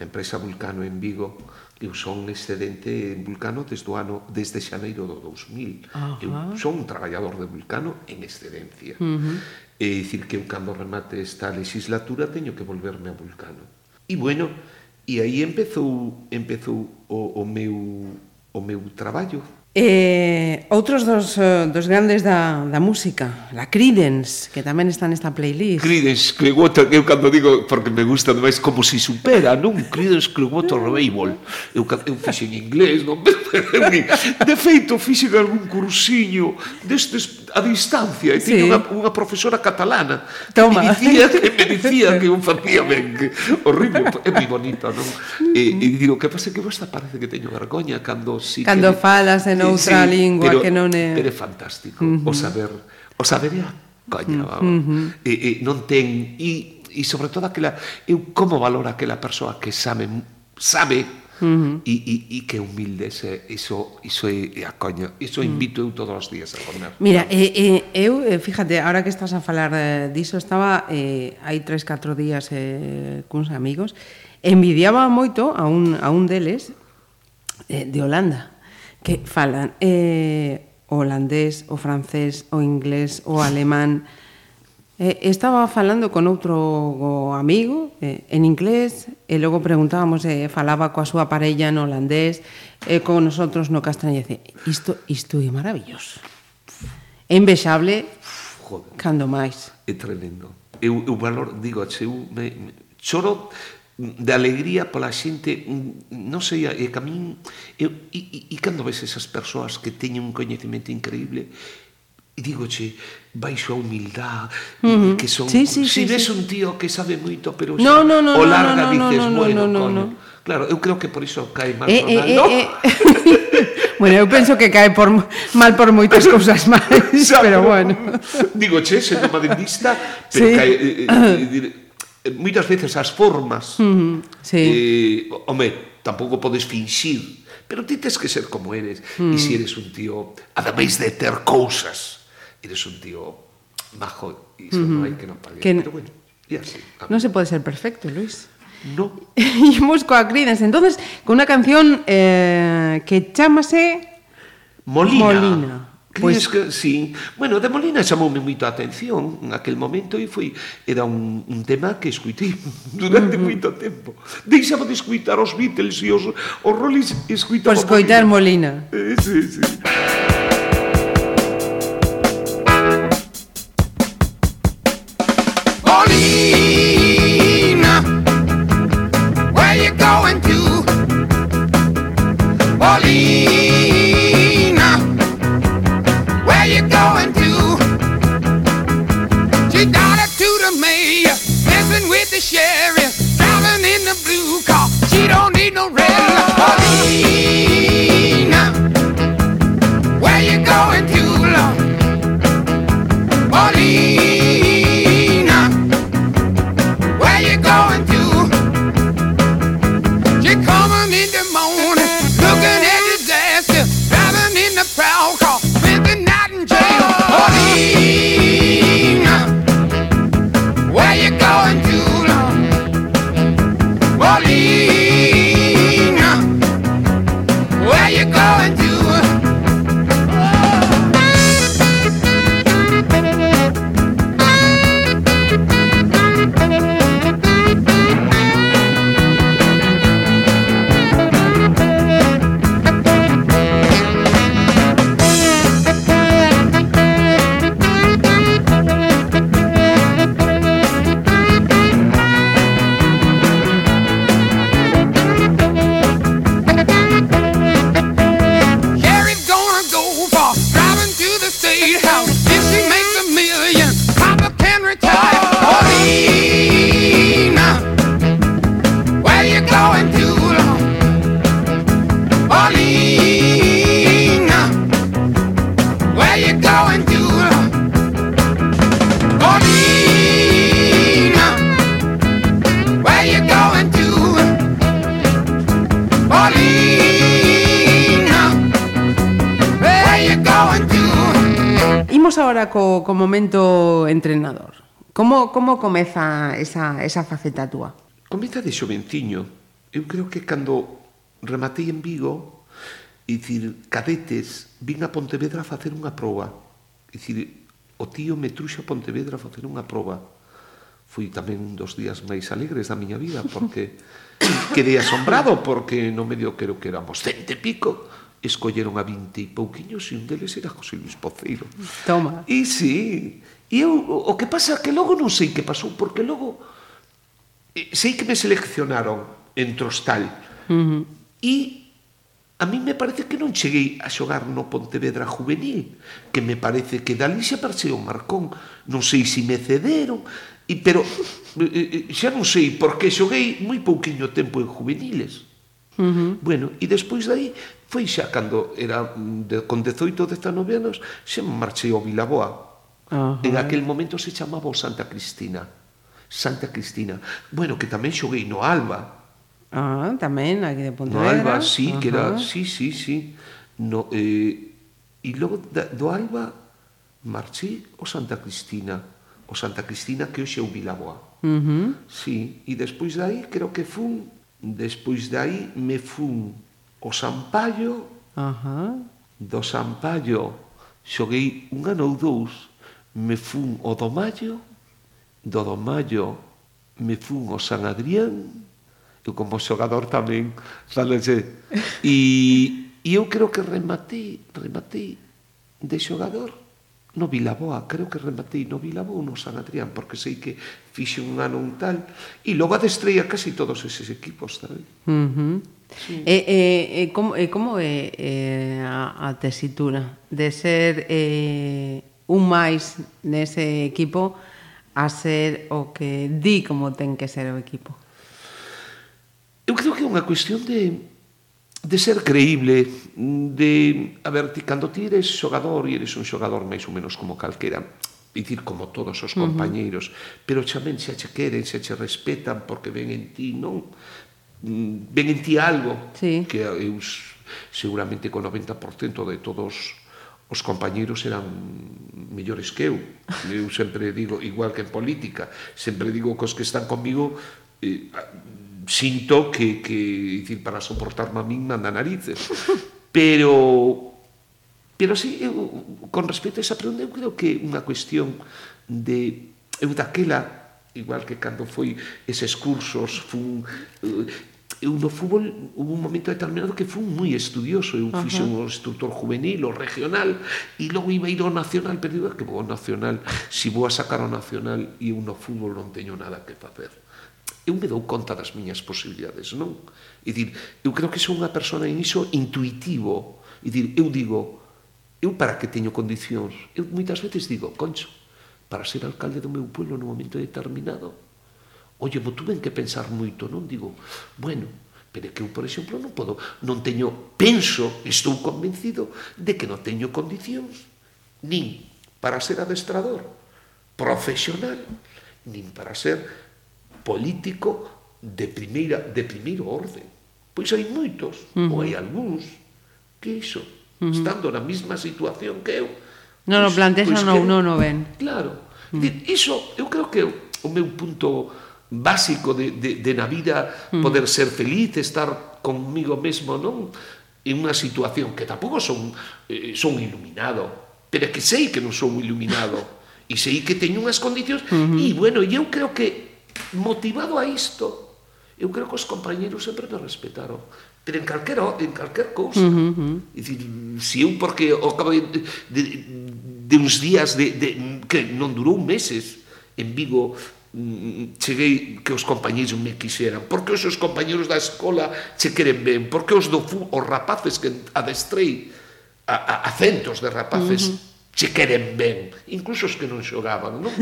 A empresa Vulcano en Vigo eu son excedente en Vulcano desde o ano desde xaneiro do 2000. Ajá. Eu son un traballador de Vulcano en excedencia. Uh -huh. É dicir que eu cando remate esta legislatura teño que volverme a Vulcano. E bueno, e aí empezou empezou o, o meu o meu traballo Eh, outros dos, eh, dos grandes da, da música, la Creedence, que tamén está nesta playlist. Creedence Clearwater, eu cando digo, porque me gusta máis como se si supera, non? Creedence Clearwater mm. Revival. Eu, eu fixen inglés, non? De feito, fixen algún cursiño destes a distancia, e sí. tiña unha, unha profesora catalana Toma. que me dicía que, me dicía que eu facía ben, que horrible, é moi bonita, non? Mm. E, e digo, que pasa que vos parece que teño vergoña cando si... Cando que... falas, noutra sí, lingua pero, que non é... Pero é fantástico uh -huh. o saber, o saber é a coña. Uh -huh. e, e non ten... E, e sobre todo aquela... Eu como valora aquela persoa que sabe, sabe Uh -huh. e, e, e que humilde ese, iso, iso é, é a coña iso mm. invito eu todos os días a comer Mira, e, e, eu, eh, fíjate, ahora que estás a falar eh, diso, estaba eh, hai tres, catro días eh, cuns amigos envidiaba moito a un, a un deles eh, de Holanda que falan eh, o holandés, o francés, o inglés, o alemán. Eh, estaba falando con outro amigo eh, en inglés e logo preguntábamos, eh, falaba coa súa parella no holandés, eh, con nosotros no castaño e dice, isto, isto é maravilloso. É envexable Joder. cando máis. É tremendo. Eu, eu valor, digo, eu me, me choro de alegría pola xente, non sei, e que a min, eu, e, e, e cando ves esas persoas que teñen un coñecemento increíble, e digoche, baixo a humildad, uh -huh. que son, sí, sí, si sí, ves sí. un tío que sabe moito, pero no, xa, no, no, o larga no, no, dices, no, no, bueno, no, no, coño. No. Claro, eu creo que por iso cae mal eh, Ronaldo. Eh, eh, eh, eh. bueno, eu penso que cae por mal por moitas cousas máis, pero bueno. Digo, che, sendo madridista, pero sí. cae... Eh, eh, moitas veces as formas sí. eh, home, tampouco podes finxir pero ti tes que ser como eres mm. e se si eres un tío ademais de ter cousas eres un tío majo e iso mm -hmm. non hai que non pague que... pero bueno, e así non se pode ser perfecto, Luis No. Imos coa Creedence. Entonces, con unha canción eh, que chamase Molina. Molina. Pois... Crees que, sí. Bueno, de Molina chamoume moito a atención en aquel momento e foi era un, un tema que escuitei durante uh -huh. moito tempo. Deixaba de escuitar os Beatles e os, os Rollies escuitaba Por escoitar Molina. Molina. Eh, sí, sí. In the morning, momento entrenador. Como, como comeza esa, esa faceta túa? Comeza de xoventiño. Eu creo que cando rematei en Vigo, dicir, cadetes, vin a Pontevedra a facer unha proba. Dicir, o tío me truxa a Pontevedra a facer unha proba. Foi tamén un dos días máis alegres da miña vida, porque quedei asombrado, porque no medio creo que éramos cente pico, escolleron a 20 e pouquiños e un deles era José Luis Poceiro. Toma. E sí, e eu, o que pasa que logo non sei que pasou, porque logo eh, sei que me seleccionaron en Trostal uh -huh. e a mí me parece que non cheguei a xogar no Pontevedra Juvenil, que me parece que dali xa parxeu Marcón, non sei se me cederon, e, pero eh, eh, xa non sei, porque xoguei moi pouquiño tempo en juveniles. Uh -huh. Bueno, e despois dai Foi xa cando era de, con 18 19 anos, xa marchei ao Vilaboa. Uh -huh. En aquel momento se chamaba o Santa Cristina. Santa Cristina. Bueno, que tamén xoguei no Alba. Ah, tamén, aquí de Pontevedra. No Alba, sí, que era, sí, sí, sí. No, eh, e logo da, do Alba marchei o Santa Cristina. O Santa Cristina que hoxe é o Vilaboa. Uh -huh. Sí, e despois dai creo que fun, despois dai me fun o Sampaio, Ajá. do Sampaio xoguei un ano ou dous, me fun o do do do me fun o San Adrián, eu como xogador tamén, salense, e, e eu creo que rematei, rematei de xogador no Vilaboa, creo que rematei no Vilaboa ou no San Adrián, porque sei que fixe un ano un tal, e logo adestrei a casi todos eses equipos, sabe? Uh -huh. Sí. Eh, eh, eh, e, e, e, como, e como é, é a, a tesitura de ser eh, un máis nese equipo a ser o que di como ten que ser o equipo? Eu creo que é unha cuestión de, de ser creíble, de, a ver, ti, cando ti eres xogador e eres un xogador máis ou menos como calquera, dicir como todos os compañeiros, uh -huh. pero chamén se che queren, se che respetan porque ven en ti, non? Mm, ven en ti algo sí. que eu seguramente con 90% de todos os compañeiros eran mellores que eu. Eu sempre digo, igual que en política, sempre digo que os que están comigo eh, sinto que, que dicir, para soportarme a min manda narices. Pero, pero sí, eu, con respecto a esa pregunta, eu creo que unha cuestión de... Eu daquela igual que cando foi eses cursos fun, eh, eu no fútbol hubo un momento determinado que fui moi estudioso, eu fixe un instructor juvenil, o regional, e logo iba a ir ao nacional, pero digo ah, que vou ao nacional, si vou a sacar ao nacional e eu no fútbol non teño nada que facer. Eu me dou conta das miñas posibilidades, non? E dir, eu creo que sou unha persona en iso intuitivo, e dir, eu digo, eu para que teño condicións? Eu moitas veces digo, concho, para ser alcalde do meu pueblo no momento determinado, Oye, vou tuve que pensar moito, non? Digo, bueno, pero que eu, por exemplo, non podo, non teño, penso, estou convencido de que non teño condicións, nin para ser adestrador profesional, nin para ser político de primeira de primeiro orde. Pois hai moitos, uh -huh. ou hai algúns, que iso, uh -huh. estando na mesma situación que eu, Non, pois, non, plantexan pois non, non o ven. Claro. Mm. Uh -huh. Iso, eu creo que o meu punto básico de, de, de na vida poder ser feliz, estar conmigo mesmo, non? En unha situación que tampouco son, eh, son iluminado, pero que sei que non son iluminado, e sei que teño unhas condicións, uh -huh. e bueno, eu creo que motivado a isto, eu creo que os compañeros sempre me respetaron, pero en calquer, en calquer cousa. Uh -huh. Dicir, se eu porque ao cabo de, de, de uns días de, de, que non durou meses en Vigo cheguei que os compañeiros me quixeran, porque os seus compañeiros da escola che queren ben, porque os do os rapaces que adestrei a, a, a centos de rapaces uh -huh. che queren ben, incluso os que non xogaban, non?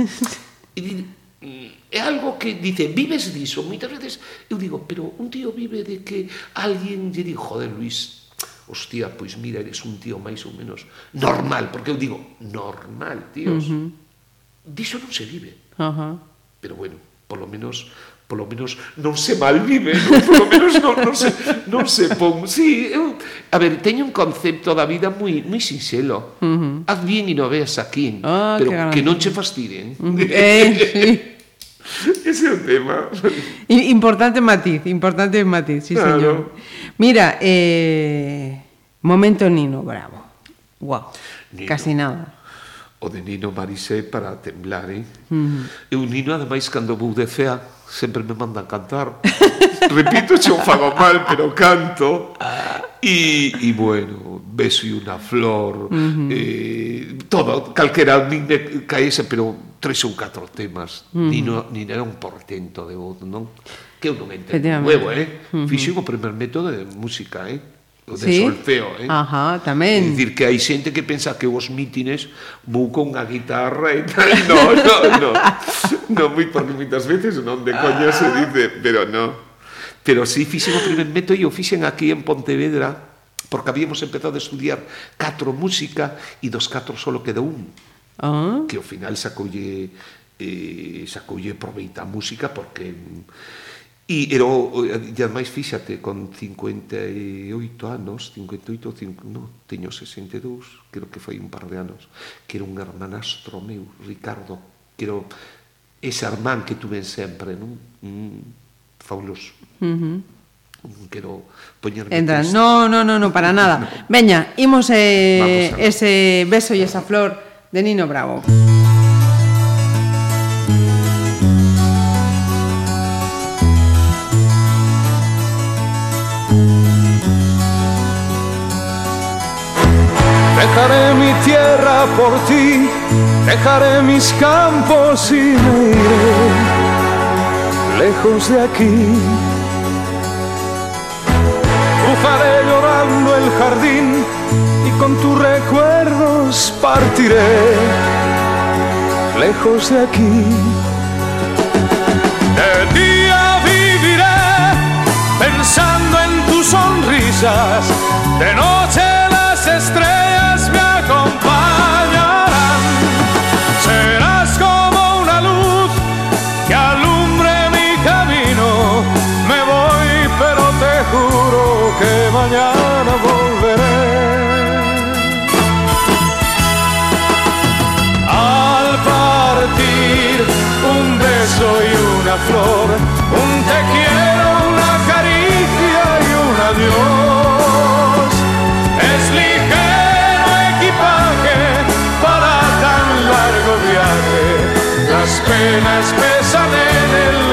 E di, mm, é algo que dice, vives diso, moitas veces eu digo, pero un tío vive de que alguén lle di, joder Luis, hostia, pois mira, eres un tío máis ou menos normal, porque eu digo, normal, tíos, uh -huh. diso non se vive. Uh -huh Pero bueno, polo menos polo menos non se malvive, non? polo menos non, non se non se pon. Sí, eu, a ver, teño un concepto da vida moi moi sinxelo. Uh -huh. Haz bien e no veas aquí, Ah, pero que que non che fastidien. Eh, sí. Ese é o tema. Importante matiz, importante matiz, sí, Claro. señor. Mira, eh, momento Nino Bravo. Wow, Nino. casi nada. o de Nino Marisé para temblar, eh? Mm-hmm. Mm. E o Nino, ademais, cando vou de fea, sempre me mandan cantar. Repito, xo fago mal, pero canto. E, e bueno, beso e unha flor, uh -huh. eh, todo, calquera, nin me caese, pero tres ou catro temas. Uh -huh. Nino, Nino era un portento de voz, non? Que eu non entendo. Huevo, eh? Uh -huh. Fixen o primer método de música, eh? o de sí? solfeo, eh? Ajá, tamén. É dicir que hai xente que pensa que os mítines vou con a guitarra e tal. No, no, no. no moi porque moitas veces non de coña se ah. dice, pero no. Pero si sí, fixen o primer meto e o fixen aquí en Pontevedra porque habíamos empezado a estudiar catro música e dos catro solo quedou un. Uh -huh. Que ao final sacoulle eh, sacoulle proveita a música porque E ero, ademais, fíxate, con 58 anos, 58, 5, no, teño 62, creo que foi un par de anos, que era un hermanastro meu, Ricardo, que era ese hermán que tuven sempre, non? Mm, fabuloso. Uh -huh. Quero poñerme... Entra, no, no, no, no, para nada. No. Veña, imos eh, ese beso e esa flor de Nino Bravo. Música por ti, dejaré mis campos y me iré lejos de aquí. Cruzaré llorando el jardín y con tus recuerdos partiré lejos de aquí. De día viviré pensando en tus sonrisas, de noche penas pesan en el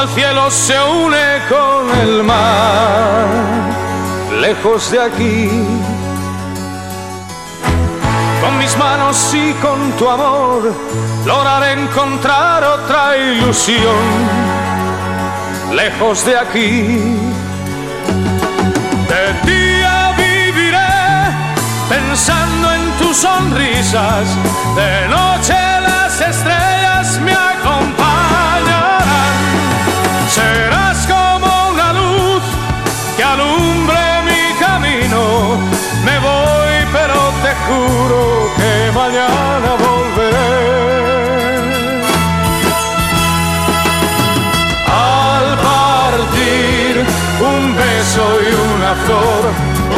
donde el cielo se une con el mar, lejos de aquí. Con mis manos y con tu amor, lograré encontrar otra ilusión, lejos de aquí. De día viviré pensando en tus sonrisas, de noche las estrellas juro que mañana volveré. Al partir un beso y una flor,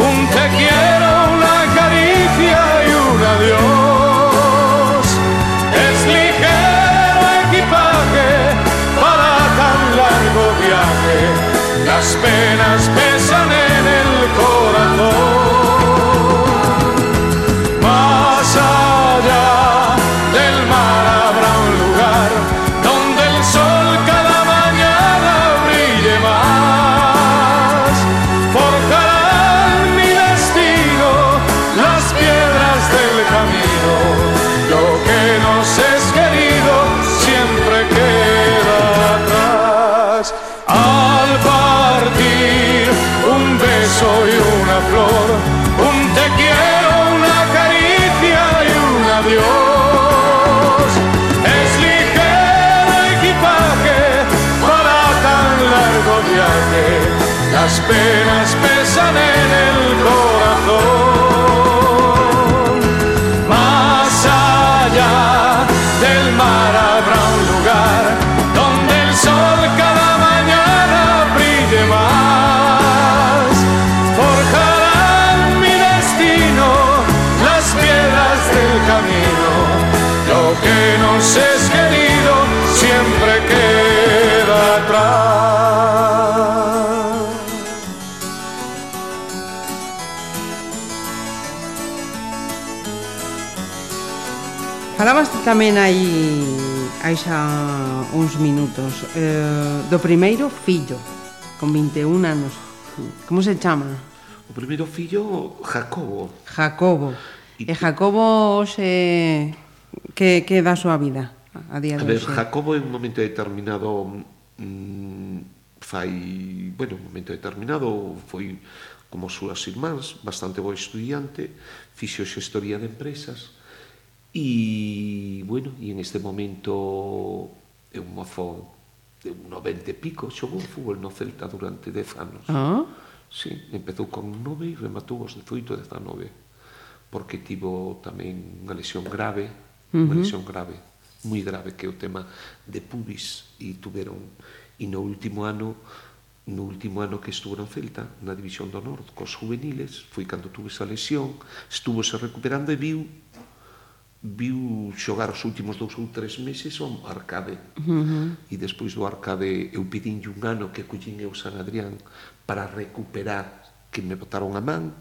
un te quiero, una caricia y un adiós. Es ligero equipaje para tan largo viaje, las tamén hai hai xa uns minutos eh, do primeiro fillo con 21 anos como se chama? O primeiro fillo Jacobo Jacobo e, e Jacobo se... que, que da a súa vida? A, día de a ver, hoxe? Jacobo en un momento determinado mm, fai, bueno, un momento determinado foi como as súas irmáns, bastante bo estudiante, fixo xestoría de empresas, E, bueno, e en este momento é un mozo de un 90 e pico, xogou fútbol no Celta durante 10 anos. Ah. Sí, empezou con 9 e rematou os 18 e 19, porque tivo tamén unha lesión grave, uh -huh. unha lesión grave, moi grave, que é o tema de pubis, e tuveron, e no último ano, no último ano que estuvo en Celta, na División do Norte, cos juveniles, foi cando tuve esa lesión, estuvo se recuperando e viu viu xogar os últimos dous ou tres meses ao Arcade. Uh -huh. E despois do Arcade eu pedinlle un ano que collín eu San Adrián para recuperar que me botaron a man.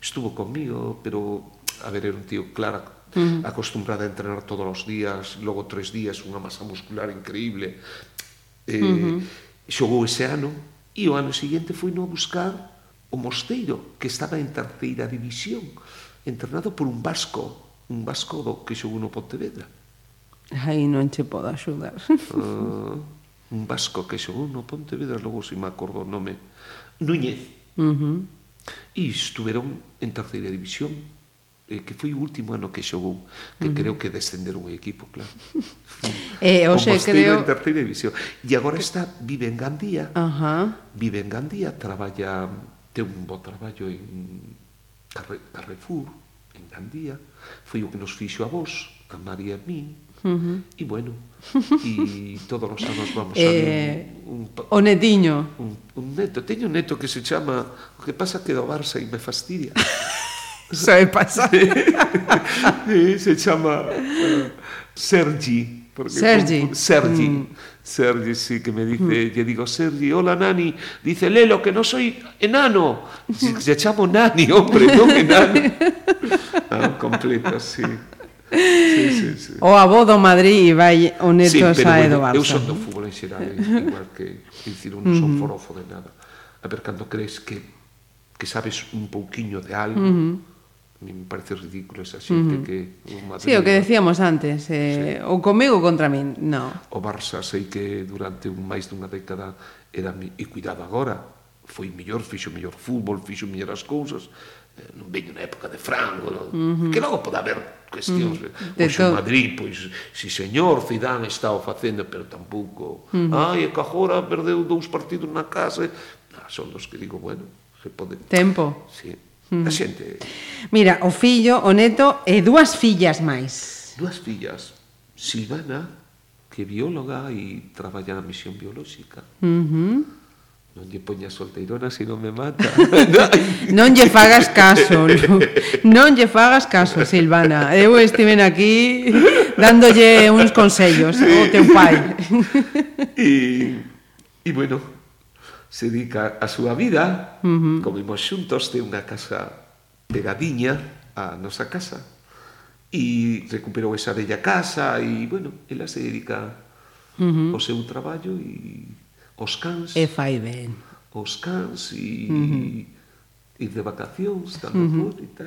Estuvo comigo, pero a ver, era un tío claro, uh -huh. acostumbrado a entrenar todos os días, logo tres días, unha masa muscular increíble. Eh, uh -huh. Xogou ese ano e o ano seguinte foi no buscar o Mosteiro, que estaba en terceira división, entrenado por un vasco un vasco do que xogou no Pontevedra. Aí non che podo axudar. Uh, un vasco que xogou no Pontevedra, logo se me acordo o nome. Núñez. Uh -huh. E estuveron en terceira división, eh, que foi o último ano que xogou, que uh -huh. creo que descenderon o equipo, claro. eh, hoxe creo... en terceira división. E agora está, vive en Gandía. Uh -huh. Vive en Gandía, traballa, ten un bo traballo en Carre Carrefour, en Gandía foi o que nos fixo a vos, a María e a min, Uh -huh. E bueno, e todos os anos vamos eh, a un, un, o netiño. Un, un neto, teño un neto que se chama, o que pasa que do Barça e me fastidia. Sabe pasa. se chama uh, Sergi. Porque Sergi. Con, Sergi. Mm. Sergi, sí, que me dice, mm. yo digo, Sergi, hola Nani. Dice, Lelo, que no soy enano. Se, se chamo Nani, hombre, no enano. Ah, completo, sí. Sí, sí, sí. O avó do Madrid vai o neto sí, sae do Barça. Eu son do fútbol en xeral, igual que dicir, non son mm. forofo de nada. A ver, cando crees que que sabes un pouquiño de algo, uh -huh me parece ridículo esa xente uh -huh. que o Madrid... Sí, o que decíamos antes, eh, sí. ou comigo contra min, no. O Barça sei que durante un máis dunha década era mi, e cuidado agora, foi mellor, fixo mellor fútbol, fixo mellor as cousas, non veño na época de Franco, no? Mhm. uh -huh. que logo pode haber cuestións, mm. uh -huh. hoxe en Madrid, pois, si señor Zidane está o facendo, pero tampouco, uh mhm. -huh. ai, e Cajora perdeu dous partidos na casa, ah, son dos que digo, bueno, se pode... Tempo. Sí, mm. a xente... Mira, o fillo, o neto, e dúas fillas máis. Dúas fillas, Silvana, que é bióloga e traballa na misión biolóxica, uh -huh Non lle poña solteirona se non me mata. non lle fagas caso, non, non lle fagas caso, Silvana. Eu estiven aquí dándolle uns consellos ao teu pai. E, e bueno, se dedica a súa vida, uh -huh. comimos xuntos, de unha casa pegadiña a nosa casa. E recuperou esa bella casa e, bueno, ela se dedica uh -huh. ao seu traballo e Os cans. E fai ben. Os cans e... Uh -huh ir de vacacións, tanto uh -huh. e tal.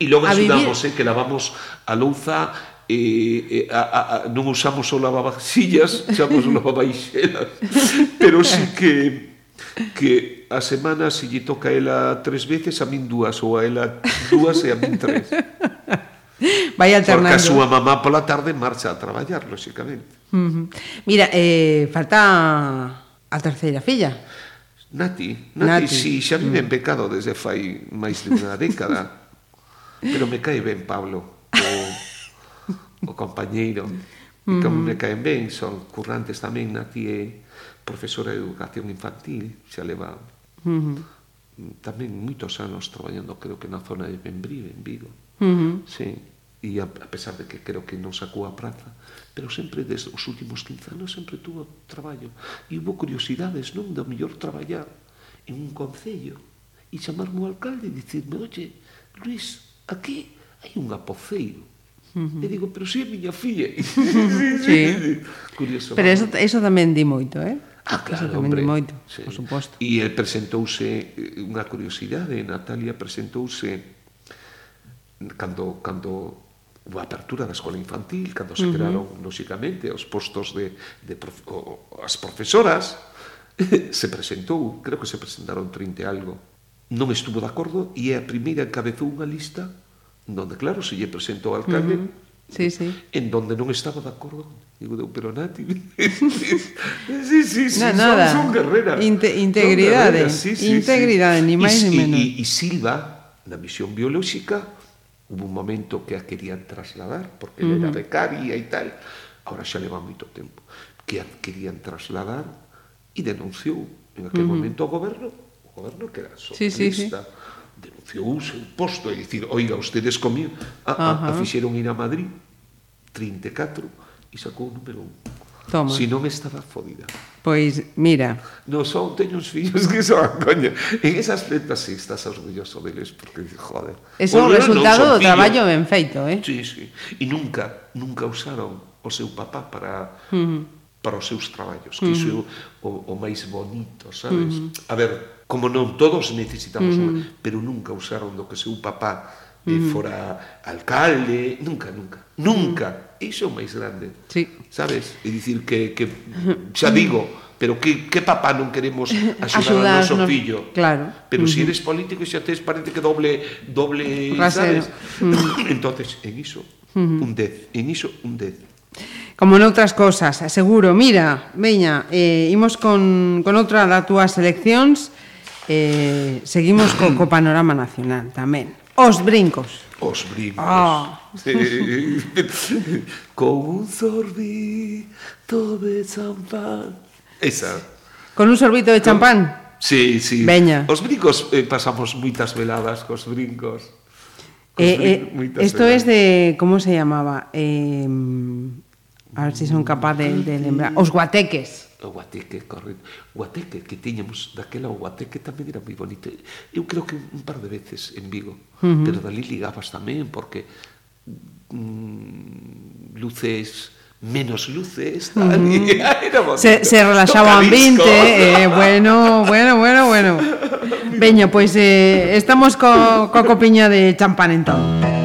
E logo a axudamos, eh, que lavamos a louza e, eh, e eh, a, a, non usamos o lavavajillas, usamos o lavavaixelas, pero sí que que a semana se lle toca a ela tres veces, a min dúas, ou a ela dúas e a min tres. Vai alternando. Porque a súa mamá pola tarde marcha a traballar, lóxicamente. Uh -huh. Mira, eh, falta A terceira filla? Nati, Nati, Nati. si, xa vive en mm. pecado desde fai máis de unha década. Pero me cae ben Pablo, o, o compañeiro. E como mm. me caen ben, son currantes tamén, Nati é profesora de educación infantil, xa leva uh tamén moitos anos traballando, creo que na zona de Membrive, en Vigo. Uh -huh. Sí, e a, a pesar de que creo que non sacou a praza, pero sempre desde os últimos 15 anos sempre tuvo traballo e hubo curiosidades, non? Do mellor traballar en un concello e chamarme o alcalde e dicirme oye, Luis, aquí hai un apoceiro Uh -huh. E digo, pero si é miña filla. sí. Curioso. Pero eso, eso tamén di moito, eh? Ah, claro, eso hombre. moito, sí. por suposto. E el presentouse, eh, unha curiosidade, Natalia presentouse cando, cando a apertura da escola infantil, cando se uh -huh. crearon, lóxicamente, os postos de, de prof, o, as profesoras, se presentou, creo que se presentaron 30 algo, non estuvo de acordo e a primeira encabezou unha lista donde, claro, se lle presentou ao alcalde uh -huh. Sí, sí. En donde non estaba de acordo. Digo, de pero Nati... sí, sí, sí, no, son, nada. son guerreras. Inte integridade. Son guerreras. Sí, sí, integridade, sí. ni máis ni menos. E Silva, na misión biolóxica, Hubo un momento que a querían trasladar, porque uh -huh. era becaria e tal, ahora xa leva moito tempo, que a querían trasladar e denunciou en aquel uh -huh. momento o goberno, o goberno que era socialista, sí, sí, sí denunciou seu posto, é dicir, oiga, ustedes comigo, a, a, ah, a ah, fixeron ir a Madrid 34 e sacou o número 1. Toma. Si non estaba fodida. Pois, mira. Non son, teño uns fillos que son, coño. En ese aspecto sí estás orgulloso deles, porque, joder. É un resultado do traballo ben feito, eh? Sí, sí. E nunca, nunca usaron o seu papá para... Uh -huh para os seus traballos, que iso uh -huh. é o, o máis bonito, sabes? Uh -huh. A ver, como non todos necesitamos, uh -huh. pero nunca usaron do que seu papá eh, fora alcalde, nunca, nunca, nunca. Iso é o máis grande. Sí. Sabes? É dicir que, que xa digo, pero que, que papá non queremos axudar, axudar ao noso nos... fillo? Claro. Pero uh -huh. se si eres político xa tes parente que doble doble, Rasero. sabes? Entonces, en iso un 10, en iso un 10. Como noutras cousas, seguro. Mira, veña, eh, imos con, con outra das túas seleccións, eh, seguimos co, co panorama nacional tamén. Os brincos. Os brincos. Ah. Sí. Con un sorbito de champán. Esa. Con un sorbito de champán? Sí, sí. Veña. Os brincos eh, pasamos moitas veladas cos brincos. Cos eh, brin eh, esto veladas. es de... Como se llamaba? Eh, a ver se si son capaz de, de lembrar. Os guateques. O guateque, correcto. Guateque, que tiñamos daquela o guateque tamén era moi bonito. Eu creo que un par de veces en Vigo Uh -huh. Pero dali ligabas tamén, porque mm, luces menos luces, tal, uh -huh. y se, se relaxaba o ambiente, eh, bueno, bueno, bueno, bueno. Veña, pois pues, eh, estamos co, co copiña de champán entón.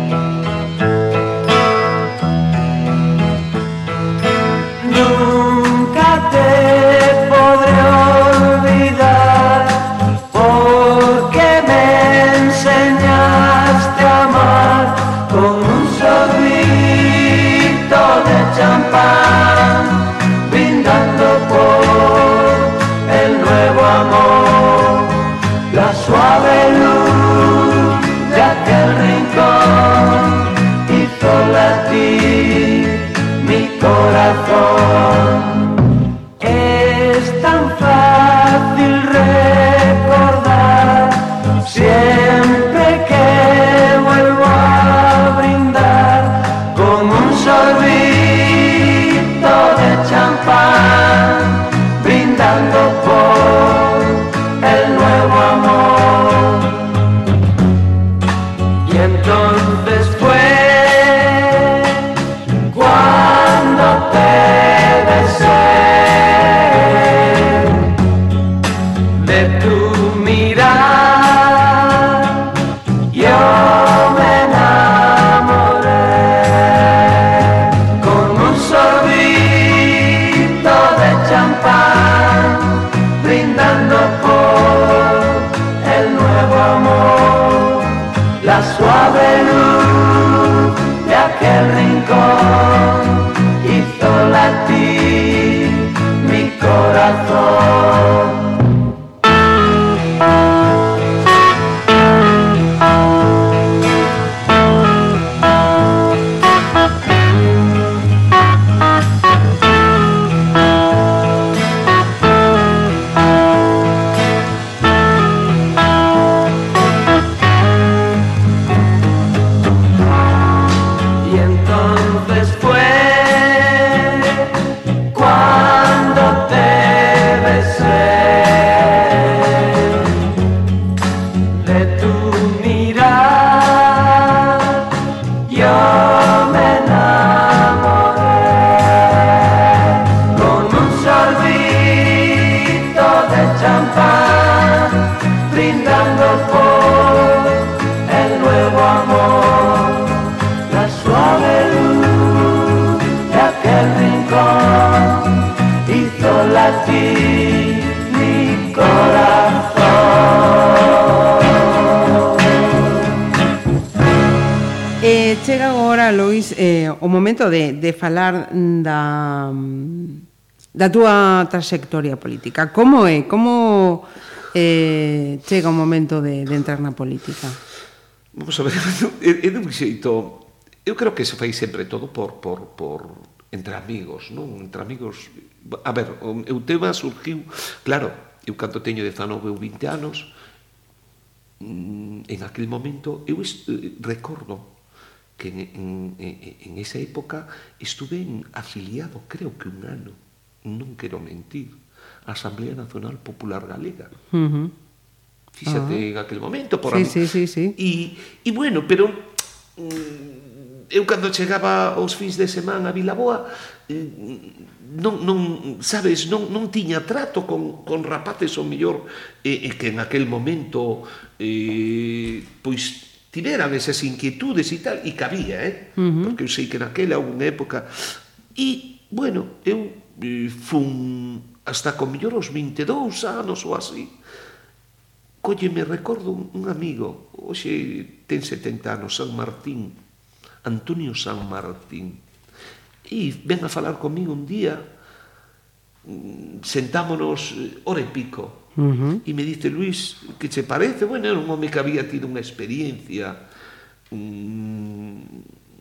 momento de, de falar da, da túa trayectoria política. Como é? Como eh, chega o momento de, de entrar na política? Vamos a ver, é, é xeito... Eu creo que se fai sempre todo por, por, por entre amigos, non? Entre amigos... A ver, o tema surgiu... Claro, eu canto teño 19 ou 20 anos, mm, en aquel momento, eu eh, recordo que en, en, en esa época estuve afiliado, creo que un ano, non quero mentir, a Asamblea Nacional Popular Galega. Uh -huh. Fíxate uh ah. -huh. en aquel momento por sí, sí, sí, sí. E, e bueno, pero mm, eu cando chegaba aos fins de semana a Vilaboa mm, non, non, sabes, non, non tiña trato con, con rapaces o mellor e que en aquel momento eh, pois tiveran esas inquietudes e tal, e cabía, eh? Uh -huh. Porque eu sei que naquela houve unha época... E, bueno, eu eh, fun hasta con mellor os 22 anos ou así. Colle, me recordo un, un amigo, hoxe ten 70 anos, San Martín, Antonio San Martín. E ven a falar comigo un día, mm, sentámonos eh, hora e pico, Uh -huh. E me dice, Luis, que che parece? Bueno, era un home que había tido unha experiencia, un,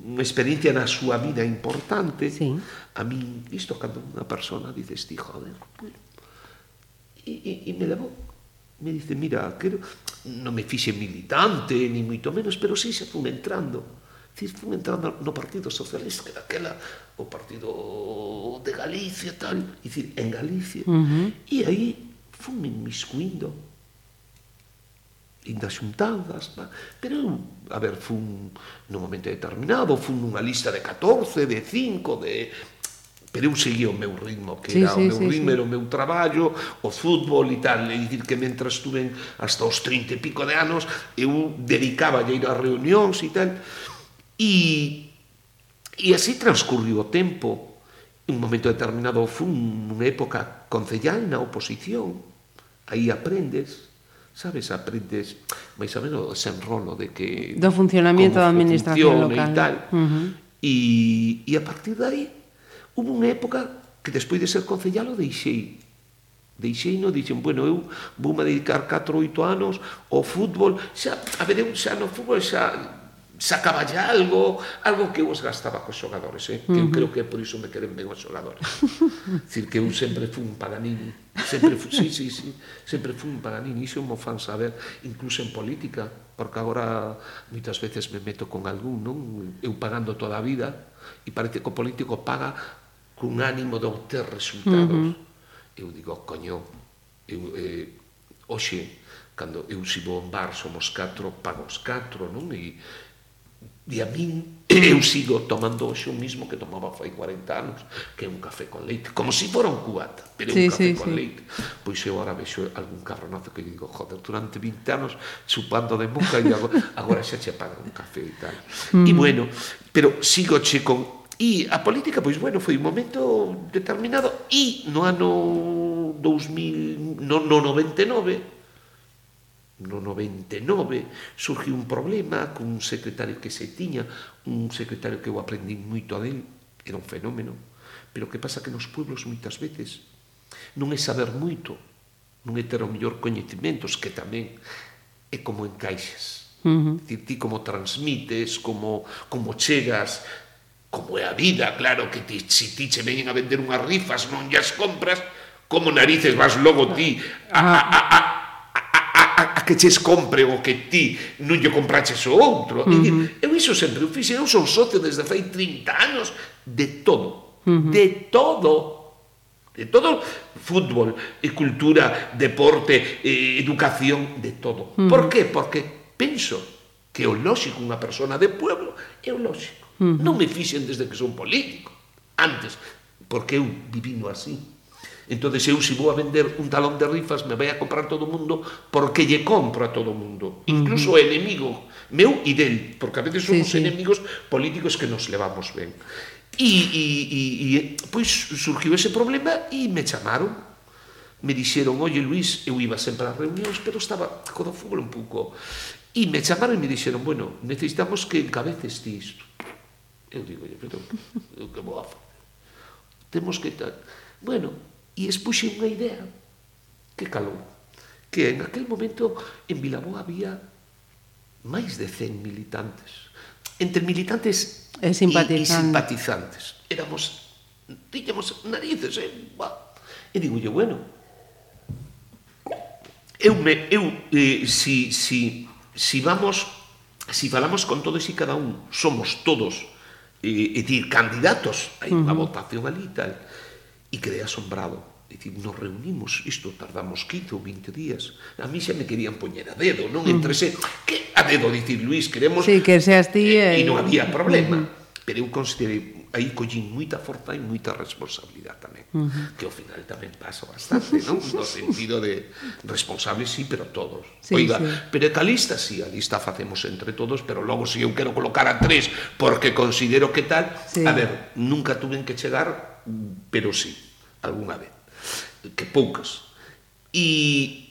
unha experiencia na súa vida importante. Sí. A min, isto cando unha persona dice, ti, joder, bueno, e, e, e me levou. Me dice, mira, quero... non me fixe militante, ni moito menos, pero si sí, se fun entrando. Si fun entrando no Partido Socialista, aquela, o Partido de Galicia, tal, e en Galicia. Uh -huh. E aí fun inmiscuindo. In xuntadas, pa. pero eu, a ver, fun nun momento determinado, fun nunha lista de 14, de 5, de pero eu seguía o meu ritmo, que sí, era sí, o meu sí, ritmo, sí. era o meu traballo, o fútbol e tal, e dicir que mentre estuve hasta os 30 e pico de anos, eu dedicaba a ir a reunións e tal, e, e así transcurriu o tempo, un momento determinado fun nunha época concellal na oposición, aí aprendes, sabes, aprendes máis ou menos o enrolo de que... Do funcionamiento da administración local. E tal. Uh -huh. e, e a partir de aí, hubo unha época que despois de ser concellalo deixei deixei no, dixen, bueno, eu vou me dedicar 4 ou 8 anos ao fútbol, xa, a ver, eu xa no fútbol xa sacaballe algo, algo que eu os gastaba cos xogadores, eh? que eu creo que é por iso me queren ben os xogadores. Dicir que eu sempre fui un paganini, sempre fui, sí, sí, sí, sempre fui un paganini, iso mo fan saber, incluso en política, porque agora moitas veces me meto con algún, non? Eu pagando toda a vida, e parece que o político paga cun ánimo de obter resultados. Uh -huh. Eu digo, coño, eu, eh, hoxe, cando eu si vou a un bar somos catro, pago os catro, non? E E a min eu sigo tomando hoxe o mismo que tomaba fai 40 anos, que é un café con leite, como se si fora un cubata, pero sí, un café sí, con sí. leite. Pois eu agora vexo algún cabronazo que digo, joder, durante 20 anos chupando de boca e agora, agora xa che pagan un café e tal. Mm. E bueno, pero sigo che con E a política, pois bueno, foi un momento determinado e no ano 2000, no, no 99 no 99 surgiu un problema cun secretario que se tiña, un secretario que eu aprendi moito a del, era un fenómeno, pero que pasa que nos pueblos moitas veces non é saber moito, non é ter o mellor coñecimentos, que tamén é como encaixes. Uh -huh. Dicir, ti como transmites, como, como chegas, como é a vida, claro, que ti, si ti che veñen a vender unhas rifas, non as compras, como narices vas logo ti a, a, a, a a, a que ches compre o que ti non lle compraches o outro. Uh -huh. Eu iso sempre o fixe, eu son socio desde fai 30 anos de todo, uh -huh. de todo, de todo fútbol, cultura, deporte, eh, educación, de todo. Uh -huh. Por qué? Porque penso que o lógico unha persona de pueblo é o lógico. Uh -huh. Non me fixen desde que son político, antes, porque eu vivino así entonces eu se vou a vender un talón de rifas me vai a comprar todo o mundo porque lle compro a todo o mundo incluso uh -huh. o enemigo meu e del porque a veces somos sí, sí. enemigos políticos que nos levamos ben e, e, e, e pois surgiu ese problema e me chamaron me dixeron, oye Luis, eu iba sempre ás reunións, pero estaba co do fútbol un pouco. E me chamaron e me dixeron, bueno, necesitamos que encabeces ti isto. Eu digo, oye, pero, eu que vou a facer? Temos que tal. Bueno, E expuxe unha idea que calou, que en aquel momento en Vilaboa había máis de 100 militantes, entre militantes eh, e simpatizantes. E, simpatizantes. Éramos, tiñamos narices, eh? Bah. E yo, bueno, eu me eu eh, si si si vamos si falamos con todos e cada un, somos todos eh, e dir candidatos, hai uh -huh. unha votación ali tal e quedei asombrado. Dicir, nos reunimos, isto tardamos 15 ou 20 días. A mí xa me querían poñer a dedo, non mm. entre se... Que a dedo, dicir, Luís, queremos... Sí, que seas ti... E, eh, e eh, non había mm, problema. Uh -huh. Pero eu considerei, aí collín moita forza e moita responsabilidade tamén. Uh -huh. Que ao final tamén paso bastante, non? No sentido de responsables, sí, pero todos. Sí, Oiga, sí. pero que a lista, sí, a lista facemos entre todos, pero logo se si eu quero colocar a tres porque considero que tal... Sí. A ver, nunca tuven que chegar pero sí, algunha vez, que poucas. E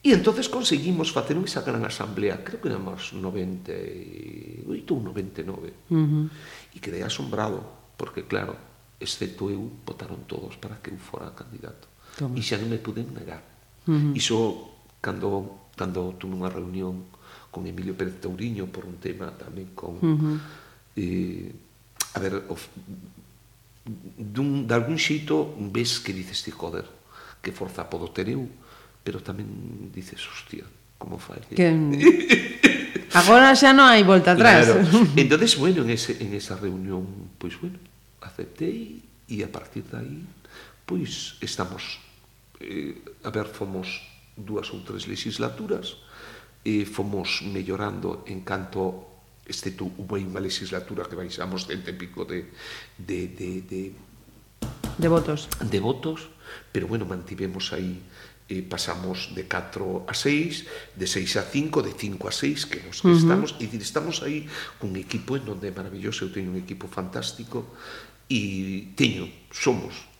E entonces conseguimos facer esa gran asamblea, creo que éramos 98 ou 99. Uh -huh. E quedei asombrado, porque claro, excepto eu, votaron todos para que eu fora candidato. Toma. E xa non me puden negar. Uh -huh. Iso, cando, cando tuve unha reunión con Emilio Pérez Tauriño por un tema tamén con... Uh -huh. eh, a ver, of, dun, de algún xeito ves que dices ti, joder, que forza podo ter eu, pero tamén dices, hostia, como fai? Que... Agora xa non hai volta atrás. Claro. Entonces, bueno, en, ese, en esa reunión, pois, bueno, aceptei e a partir de aí, pois, estamos, eh, a ver, fomos dúas ou tres legislaturas, e eh, fomos mellorando en canto excepto hubo unha legislatura que baixamos cento e pico de, de, de, de De votos. De votos, pero bueno, mantivemos aí eh, pasamos de 4 a 6, de 6 a 5, de 5 a 6, que nos que uh -huh. estamos, e estamos aí cun equipo en donde é maravilloso, eu teño un equipo fantástico e teño, somos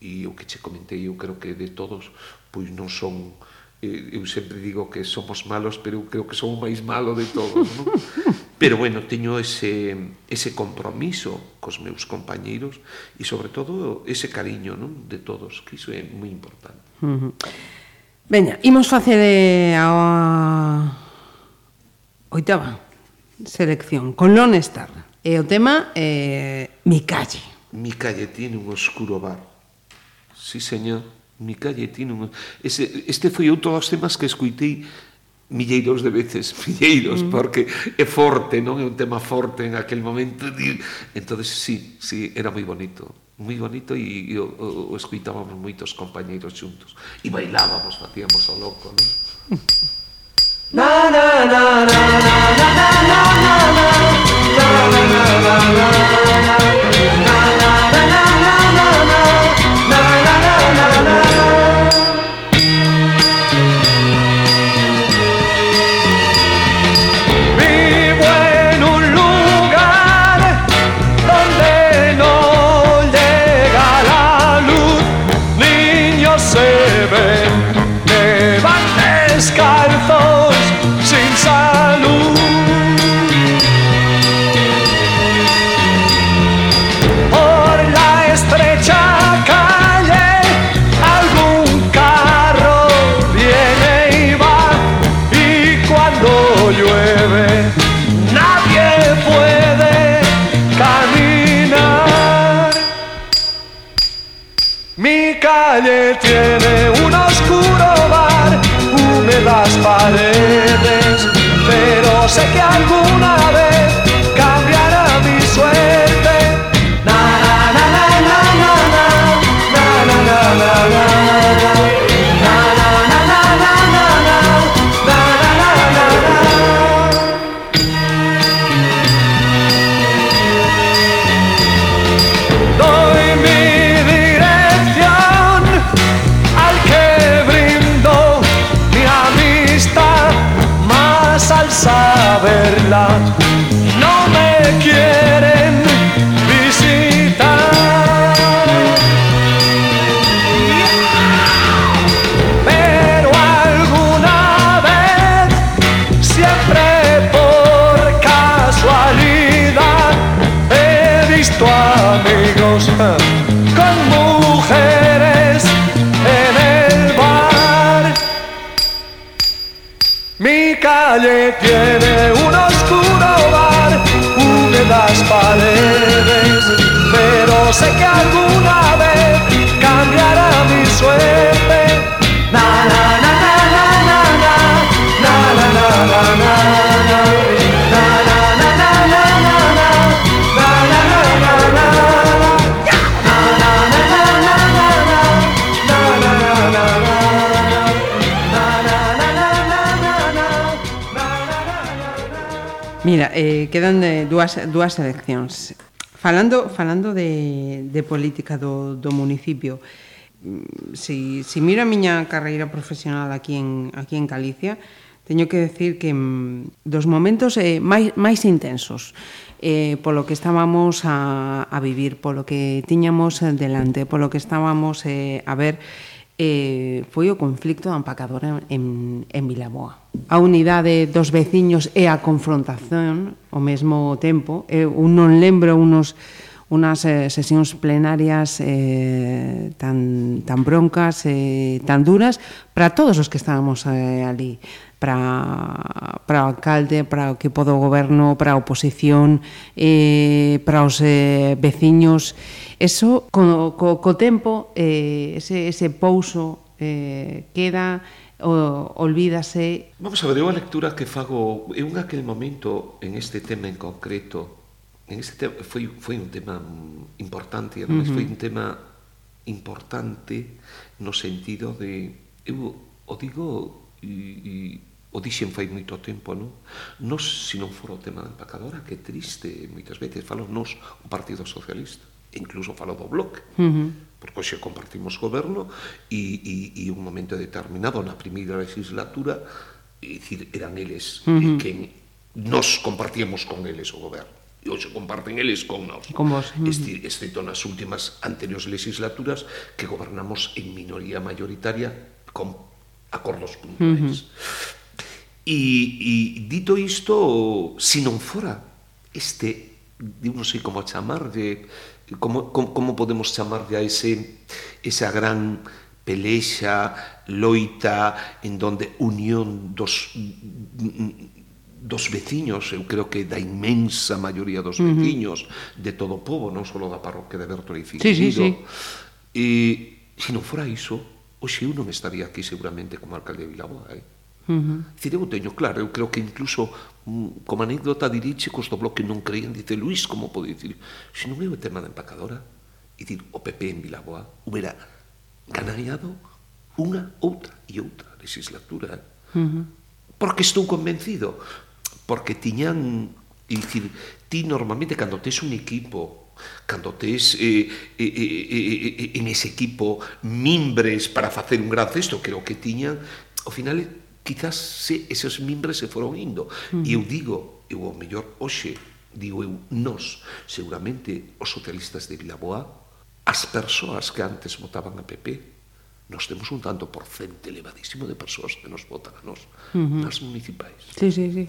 e o que che comentei, eu creo que de todos pois non son eh, eu sempre digo que somos malos, pero eu creo que son o máis malo de todos, non? Pero bueno, teño ese, ese compromiso cos meus compañeiros e sobre todo ese cariño non? de todos, que iso é moi importante. Uh -huh. Veña, imos facer eh, a oitava selección con Non Star. E o tema é eh, Mi calle. Mi calle tiene un oscuro bar. Sí, señor. Mi calle tiene un... Ese, este foi outro dos temas que escuitei milleiros de veces, milleiros, mm. porque é forte, non é un tema forte en aquel momento. Entonces sí, sí, era moi bonito, moi bonito e, e o, o, o escuitábamos moitos compañeiros xuntos e bailábamos, facíamos o loco, non? Na na na na na na na na na na na na na na na Mira, eh, quedan eh, dúas, dúas eleccións. Falando, falando de, de política do, do municipio, mm, si, si miro a miña carreira profesional aquí en, aquí en Galicia, teño que decir que mm, dos momentos eh, máis, máis intensos eh, polo que estábamos a, a vivir, polo que tiñamos eh, delante, polo que estábamos eh, a ver, eh, foi o conflicto da empacadora en, en Vilaboa. A unidade dos veciños e a confrontación ao mesmo tempo. Eu non lembro unos unas eh, sesións plenarias eh, tan, tan broncas, eh, tan duras, para todos os que estábamos eh, ali para, para o alcalde, para o equipo do goberno, para a oposición, eh, para os eh, veciños. Eso, co, co, co tempo, eh, ese, ese pouso eh, queda, o, olvídase. Vamos a ver, eu a lectura que fago, eu aquel momento, en este tema en concreto, en este tema, foi, foi un tema mm, importante, además uh -huh. foi un tema importante no sentido de, eu o digo e, e O dixen fai moito tempo, non? Nos, se non for o tema da empacadora, que triste, moitas veces falo nos o Partido Socialista, incluso falo do Bloque, uh -huh. porque hoxe compartimos goberno e, e, e un momento determinado na primeira legislatura, e dicir, eran eles uh -huh. quen nos compartíamos con eles o goberno e hoxe comparten eles con nós. Con vos. Este, excepto nas últimas anteriores legislaturas que gobernamos en minoría mayoritaria con acordos puntuais. Uh -huh. E, e dito isto, se non fora este, eu non sei como chamarlle, como, como, como podemos chamarlle a ese, esa gran pelexa, loita, en donde unión dos dos veciños, eu creo que da inmensa maioría dos veciños uh -huh. de todo o povo, non só da parroquia de Bertolo e Figueiredo. Sí, sí, sí. E se non fora iso, hoxe eu non estaría aquí seguramente como alcalde de Vilaboa, eh? Uh -huh. Cire, eu teño claro, eu creo que incluso mm, como anécdota diriche cos do bloque non creían, dice, Luis, como pode dicir? Se non é o tema da empacadora, e dir, o PP en Vilaboa hubiera ganado unha, outra e outra legislatura. Uh -huh. Porque estou convencido, porque tiñan, e dicir, ti normalmente cando tes un equipo cando tes eh, eh, eh, eh, eh en ese equipo mimbres para facer un gran cesto, creo que tiñan, ao final quizás se, esos mimbres se foron indo. Mm. E eu digo, eu o mellor hoxe, digo eu, nós, seguramente os socialistas de Vilaboa, as persoas que antes votaban a PP, nos temos un tanto porcente elevadísimo de persoas que nos votan a nos, uh -huh. nas municipais. Sí, sí, sí.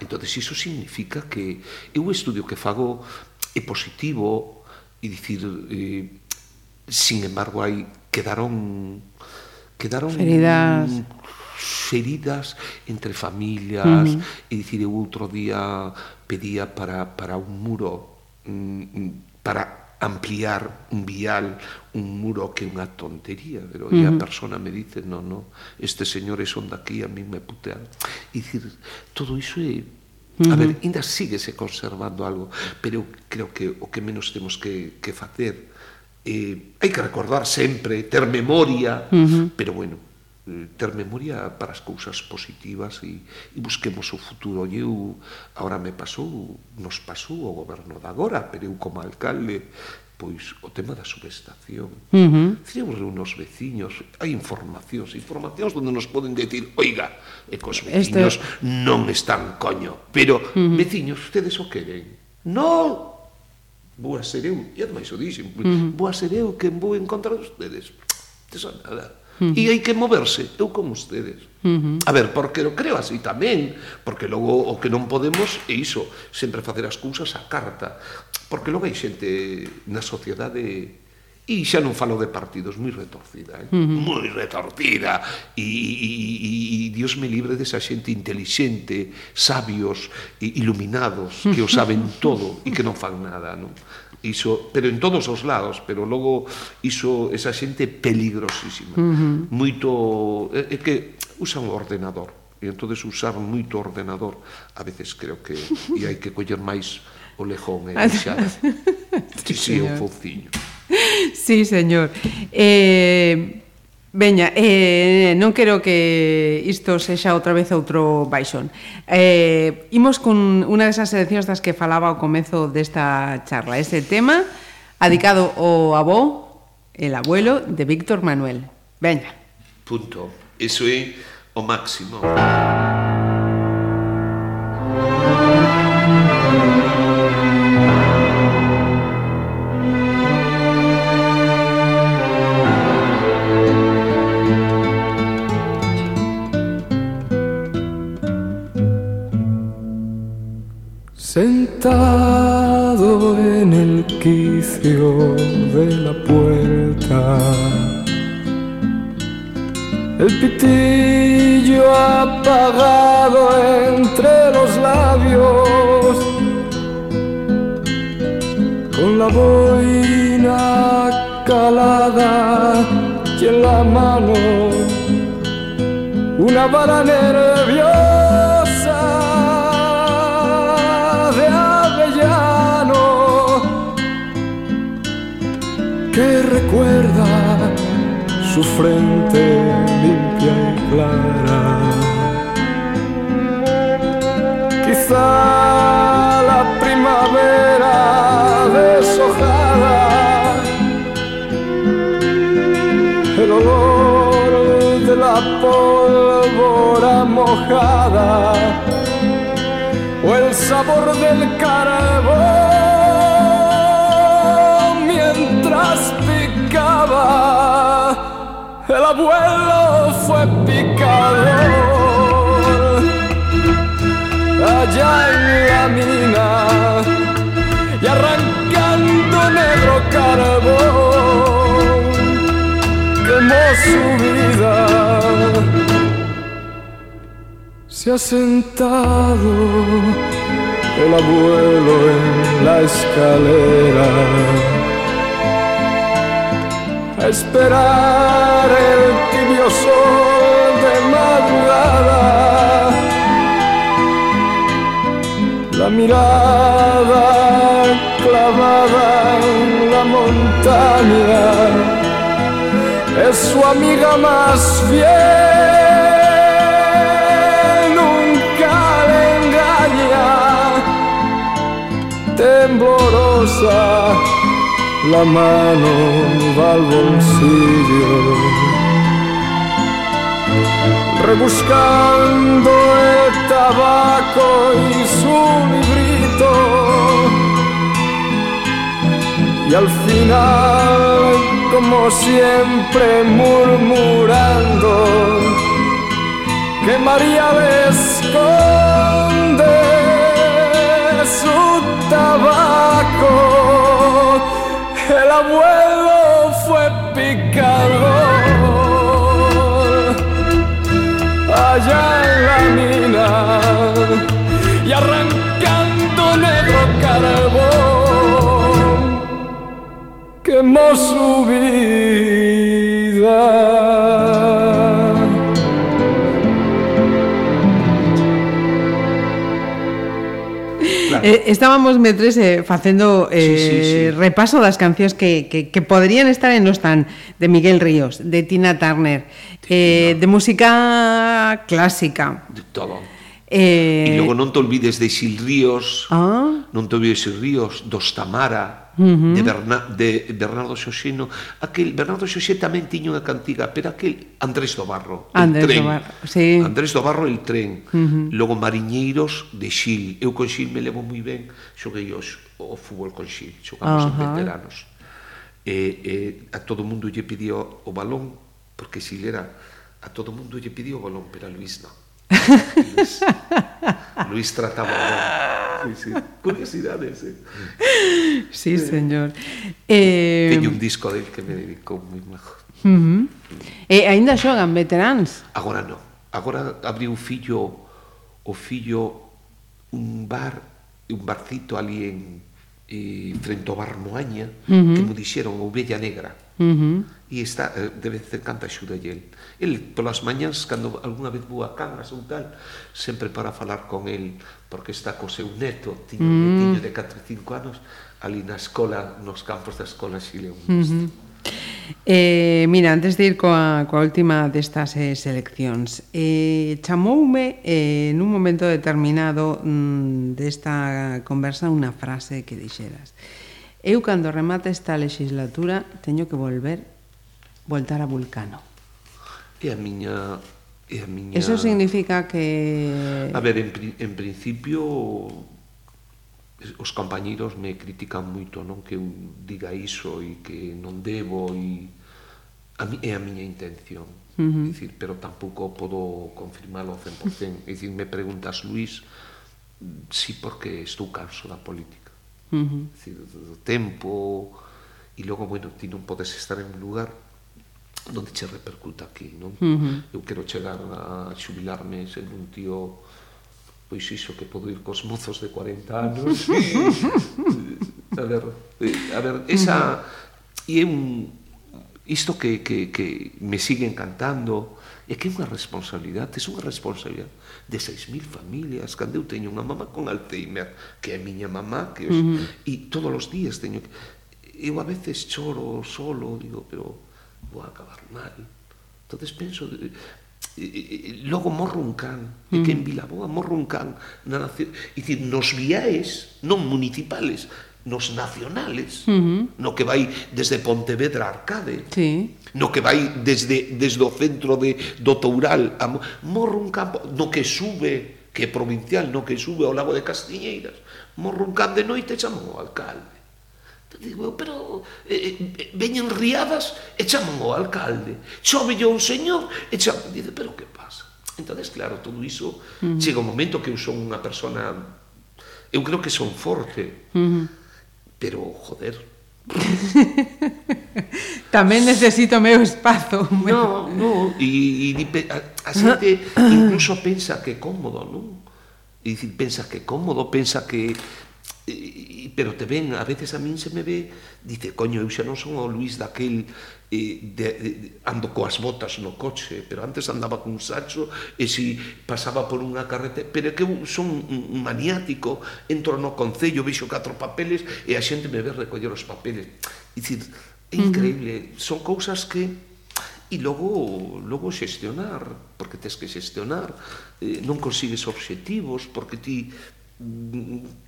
Entonces, iso significa que eu estudio que fago é positivo e dicir, eh, sin embargo, hai quedaron quedaron Feridas feridas entre familias, uh -huh. e dicir, eu outro día pedía para, para un muro, mm, para ampliar un vial, un muro que é unha tontería, pero uh -huh. e a persona me dice, no, no, estes señores son daqui, a mí me putean. E dicir, todo iso é Uh eh, -huh. A ver, ainda síguese conservando algo, pero creo que o que menos temos que, que facer eh, hai que recordar sempre, ter memoria, uh -huh. pero bueno, Mm, ter memoria para as cousas positivas e, e busquemos o futuro. E eu, ahora me pasou, nos pasou o goberno de agora, pero eu como alcalde, pois o tema da subestación. Uh -huh. Fixemos unos veciños, hai informacións, informacións onde nos poden decir, oiga, e cos veciños este... non están coño, pero uh -huh. veciños, ustedes o queren. Non, vou a ser eu, e ademais o dixen, uh -huh. vou a ser eu que vou encontrar ustedes. Eso nada. Uh -huh. E hai que moverse, eu con ustedes. Uh -huh. A ver, porque eu creo así tamén, porque logo o que non podemos é iso, sempre facer as cousas a carta. Porque logo hai xente na sociedade E xa non falo de partidos, moi retorcida, eh? uh -huh. moi retorcida. E, e, e Dios me libre desa xente inteligente sabios, e iluminados, que o saben todo e que non fan nada, non? iso, pero en todos os lados, pero logo iso esa xente peligrosísima. Uh -huh. Moito é, é que usan o ordenador. E entonces usar moito ordenador a veces creo que e hai que coller máis o lejón e eh, xa. sí, sí, sí, o fociño. Sí, señor. Eh Veña, eh, eh, non quero que isto sexa outra vez outro baixón. Eh, imos con unha desas seleccións das que falaba ao comezo desta charla. Ese tema adicado ao avó, el abuelo de Víctor Manuel. Veña. Punto. Iso é o máximo. Música de la puerta, el pitillo apagado entre los labios, con la boina calada y en la mano una vara su frente limpia y clara. Quizá la primavera deshojada, el olor de la pólvora mojada o el sabor del carbón abuelo fue picador allá en la mina y arrancando negro carbón quemó su vida. Se ha sentado el abuelo en la escalera esperar el tibio sol de madrugada. La mirada clavada en la montaña es su amiga más fiel, temblorosa la mano al bolsillo, rebuscando el tabaco y su librito. Y al final, como siempre, murmurando que María le esconde su tabaco. El abuelo fue picador allá en la mina y arrancando negro carbón quemó su vida. Eh, estábamos metres eh, facendo eh, sí, sí, sí. repaso das cancións que, que, que poderían estar en los tan de Miguel Ríos, de Tina Turner, eh, de música clásica. De todo Eh... E logo non te olvides de Xil Ríos, ah. non te olvides de Xil Ríos, dos Tamara, uh -huh. de, Berna, de Bernardo Xoxeno. Aquel, Bernardo Xoxé tamén tiña unha cantiga, pero aquel Andrés do Barro, Andrés tren. Do Barro, sí. Andrés do Barro, el tren. Uh -huh. Logo Mariñeiros de Xil. Eu con Xil me levo moi ben, xoguei os, o fútbol con Xil, xogamos uh -huh. en veteranos. E, e a todo mundo lle pidió o balón, porque Xil era... A todo mundo lle pidió o balón, pero a Luis non Luis, Luis Tratamoda. Sí, sí. Curiosidades. ¿eh? Sí, señor. Eh, Teño un disco del que me dedicou moi majo. Uh eh, -huh. E aínda xogan veteráns? Agora non. Agora abriu o fillo o fillo un bar, un barcito ali en Eh, e frente ao bar Moaña, uh -huh. que me dixeron a Ovelha Negra. Uh -huh. E está, eh, de vez en canta axuda el. El, polas mañas, cando alguna vez vou a Cangas ou tal, sempre para falar con el, porque está co seu neto, tiño uh -huh. un netiño de 4 ou 5 anos, ali na escola, nos campos da escola Xileu. Uh -huh. Eh, mira, antes de ir coa, coa última destas eh, seleccións eh, Chamoume eh, nun momento determinado mm, desta conversa unha frase que dixeras. Eu cando remate esta legislatura teño que volver voltar a Vulcano. E a miña e a miña Eso significa que A ver, en, en principio os compañeiros me critican moito, non que eu diga iso e que non debo e a mi, é a miña intención. Uh -huh. dicir, pero tampouco podo confirmarlo ao 100%. É dicir, me preguntas, Luís, si porque estou canso da política. Uh -huh. dicir, do tempo e logo, bueno, ti non podes estar en un lugar donde che repercuta aquí, non? Uh -huh. Eu quero chegar a xubilarme sendo un tío pois iso que podo ir cos mozos de 40 anos e, a ver, a ver esa e é un isto que, que, que me sigue encantando é que é unha responsabilidade, é unha responsabilidade de 6.000 familias, cando eu teño unha mamá con Alzheimer, que é a miña mamá, que os, uh -huh. e todos os días teño que... Eu a veces choro solo, digo, pero vou acabar mal. Entonces penso, Eh, logo morro un can, mm. e que en mm. Vilaboa morro un can na nación, e dicir, nos viaes non municipales, nos nacionales, uh -huh. no que vai desde Pontevedra a Arcade, sí. no que vai desde, desde o centro de, do Toural, a, morro un campo, no que sube, que é provincial, no que sube ao lago de Castiñeiras, morro un can de noite e chamou o alcalde. Digo, pero eh, eh, veñen riadas e chaman o alcalde. Chove yo un señor e chaman. Dice, pero que pasa? Entonces, claro, todo iso uh -huh. chega un momento que eu son unha persona eu creo que son forte. Uh -huh. Pero, joder, Tamén necesito meu espazo. No, no, e, e a, a xente incluso pensa que é cómodo, non? E pensa que é cómodo, pensa que E, pero te ven, a veces a min se me ve dice, coño, eu xa non son o Luís daquel eh, de, de, ando coas botas no coche pero antes andaba cun sacho e si pasaba por unha carrete, pero é que eu son un maniático entro no concello, vexo catro papeles e a xente me ve recoller os papeles dicir, é increíble uh -huh. son cousas que e logo logo xestionar, porque tes que xestionar, eh, non consigues obxectivos porque ti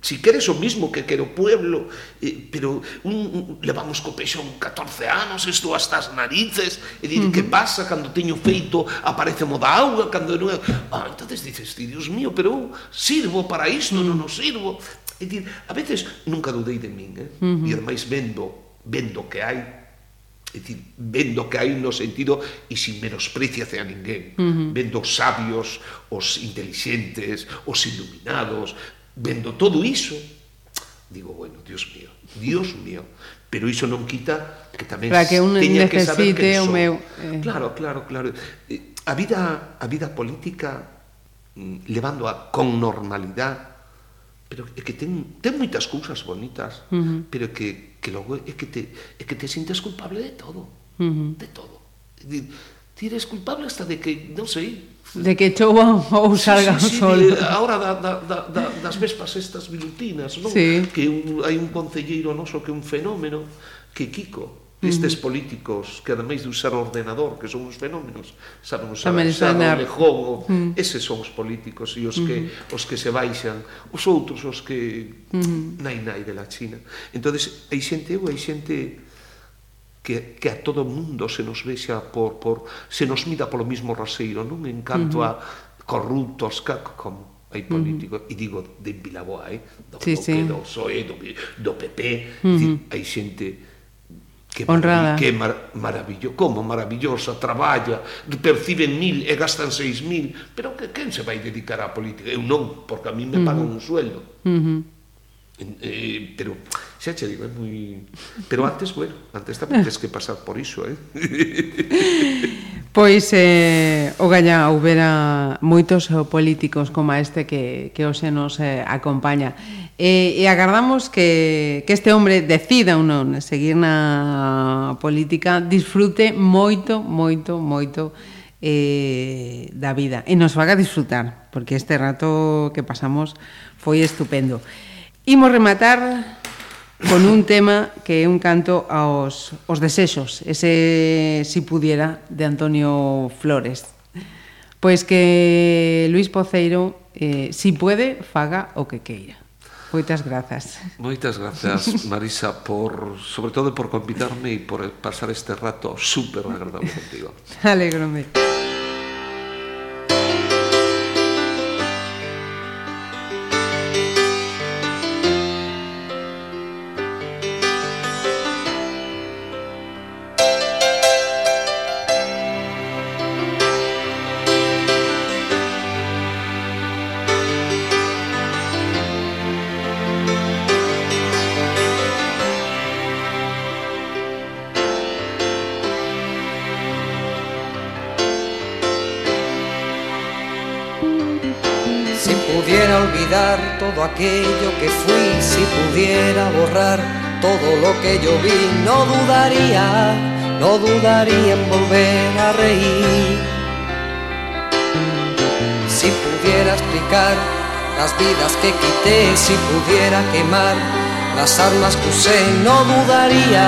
si queres o mismo que quero pueblo, eh, pero un, un, levamos co peixón 14 anos, estou hasta as narices, e dir, uh -huh. que pasa cando teño feito, aparece mo da auga, cando non é... Ah, entonces dices, Dios mío, pero sirvo para isto, uh -huh. non o sirvo. E dir, a veces nunca dudei de min, eh? Uh -huh. e máis vendo, vendo que hai, É dicir, vendo que hai no sentido e sin menospreciase a ninguén. Uh -huh. Vendo os sabios, os intelixentes, os iluminados, vendo todo iso, digo, bueno, Dios mío, Dios mío, pero iso non quita que tamén Para que un teña que saber que o son. meu, eh. Claro, claro, claro. Eh, a vida a vida política mm, levando a con normalidade pero é que ten, ten moitas cousas bonitas, uh -huh. pero que, que logo é que, te, é que te sintes culpable de todo, uh -huh. de todo. Ti eres culpable hasta de que, non sei, de que chova ou salga sí, sí, o sol. Sí, a hora da, da, da, das vespas estas vilutinas, non? Sí. Que un, hai un concelleiro noso que é un fenómeno que Kiko, mm. Estes políticos que ademais de usar o ordenador, que son uns fenómenos, saben usar, saben usar o lejogo, mm. Eses son os políticos e os que mm. Os que se baixan, os outros os que mm. nai nai de la China. Entonces, hai xente, eu, hai xente que, que a todo mundo se nos vexa por, por se nos mida polo mismo raseiro, non? En canto uh -huh. a corruptos, ca, como hai políticos, uh -huh. e digo de Vilaboa, eh? do, sí, do, sí. do PSOE, do, do PP, uh -huh. Hai xente que, Honrada. que mar, maravillo, como maravillosa, traballa, perciben mil e gastan seis mil, pero que quen se vai dedicar á política? Eu non, porque a mí me pagan uh -huh. un sueldo. Uh -huh. Eh, pero xa che digo, é moi pero antes, bueno, antes tamén tens que pasar por iso, eh. Pois eh, o galla houbera moitos políticos como este que, que hoxe nos eh, acompaña. E, e agardamos que, que este hombre decida ou non seguir na política, disfrute moito, moito, moito eh, da vida. E nos faga disfrutar, porque este rato que pasamos foi estupendo. Imos rematar con un tema que é un canto aos os desexos, ese si pudiera de Antonio Flores. Pois que Luis Poceiro, eh, si puede, faga o que queira. Moitas grazas. Moitas grazas, Marisa, por sobre todo por convidarme e por pasar este rato super agradable contigo. Alegrome. Olvidar todo aquello que fui, si pudiera borrar todo lo que yo vi, no dudaría, no dudaría en volver a reír. Si pudiera explicar las vidas que quité, si pudiera quemar las armas que usé, no dudaría,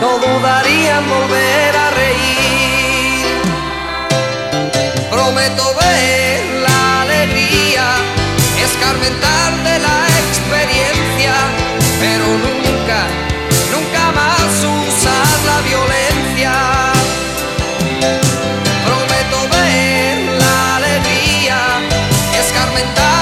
no dudaría en volver a reír. Prometo ver escarmentar de la experiencia, pero nunca, nunca más usar la violencia. Prometo ver la alegría, escarmentar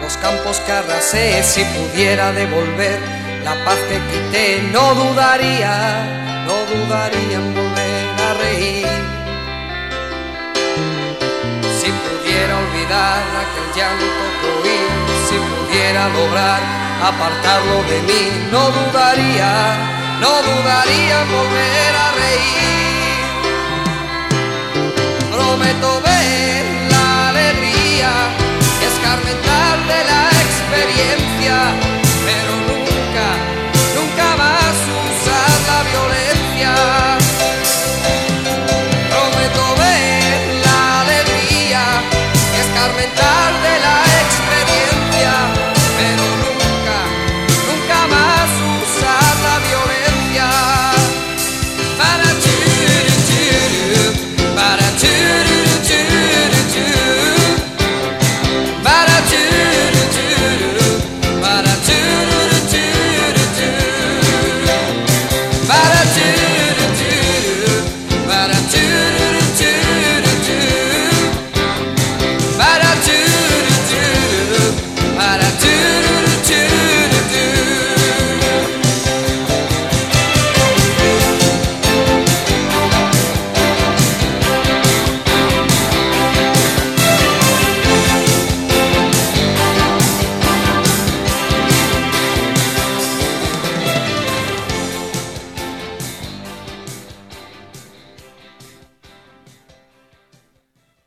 los campos que arrasé, si pudiera devolver la paz que quité, no dudaría, no dudaría en volver a reír. Si pudiera olvidar aquel llanto que oí, si pudiera lograr apartarlo de mí, no dudaría, no dudaría en volver a reír. Prometo ver Escarmentar de la experiencia, pero nunca, nunca más usar la violencia. Prometo ver la alegría y escarmentarle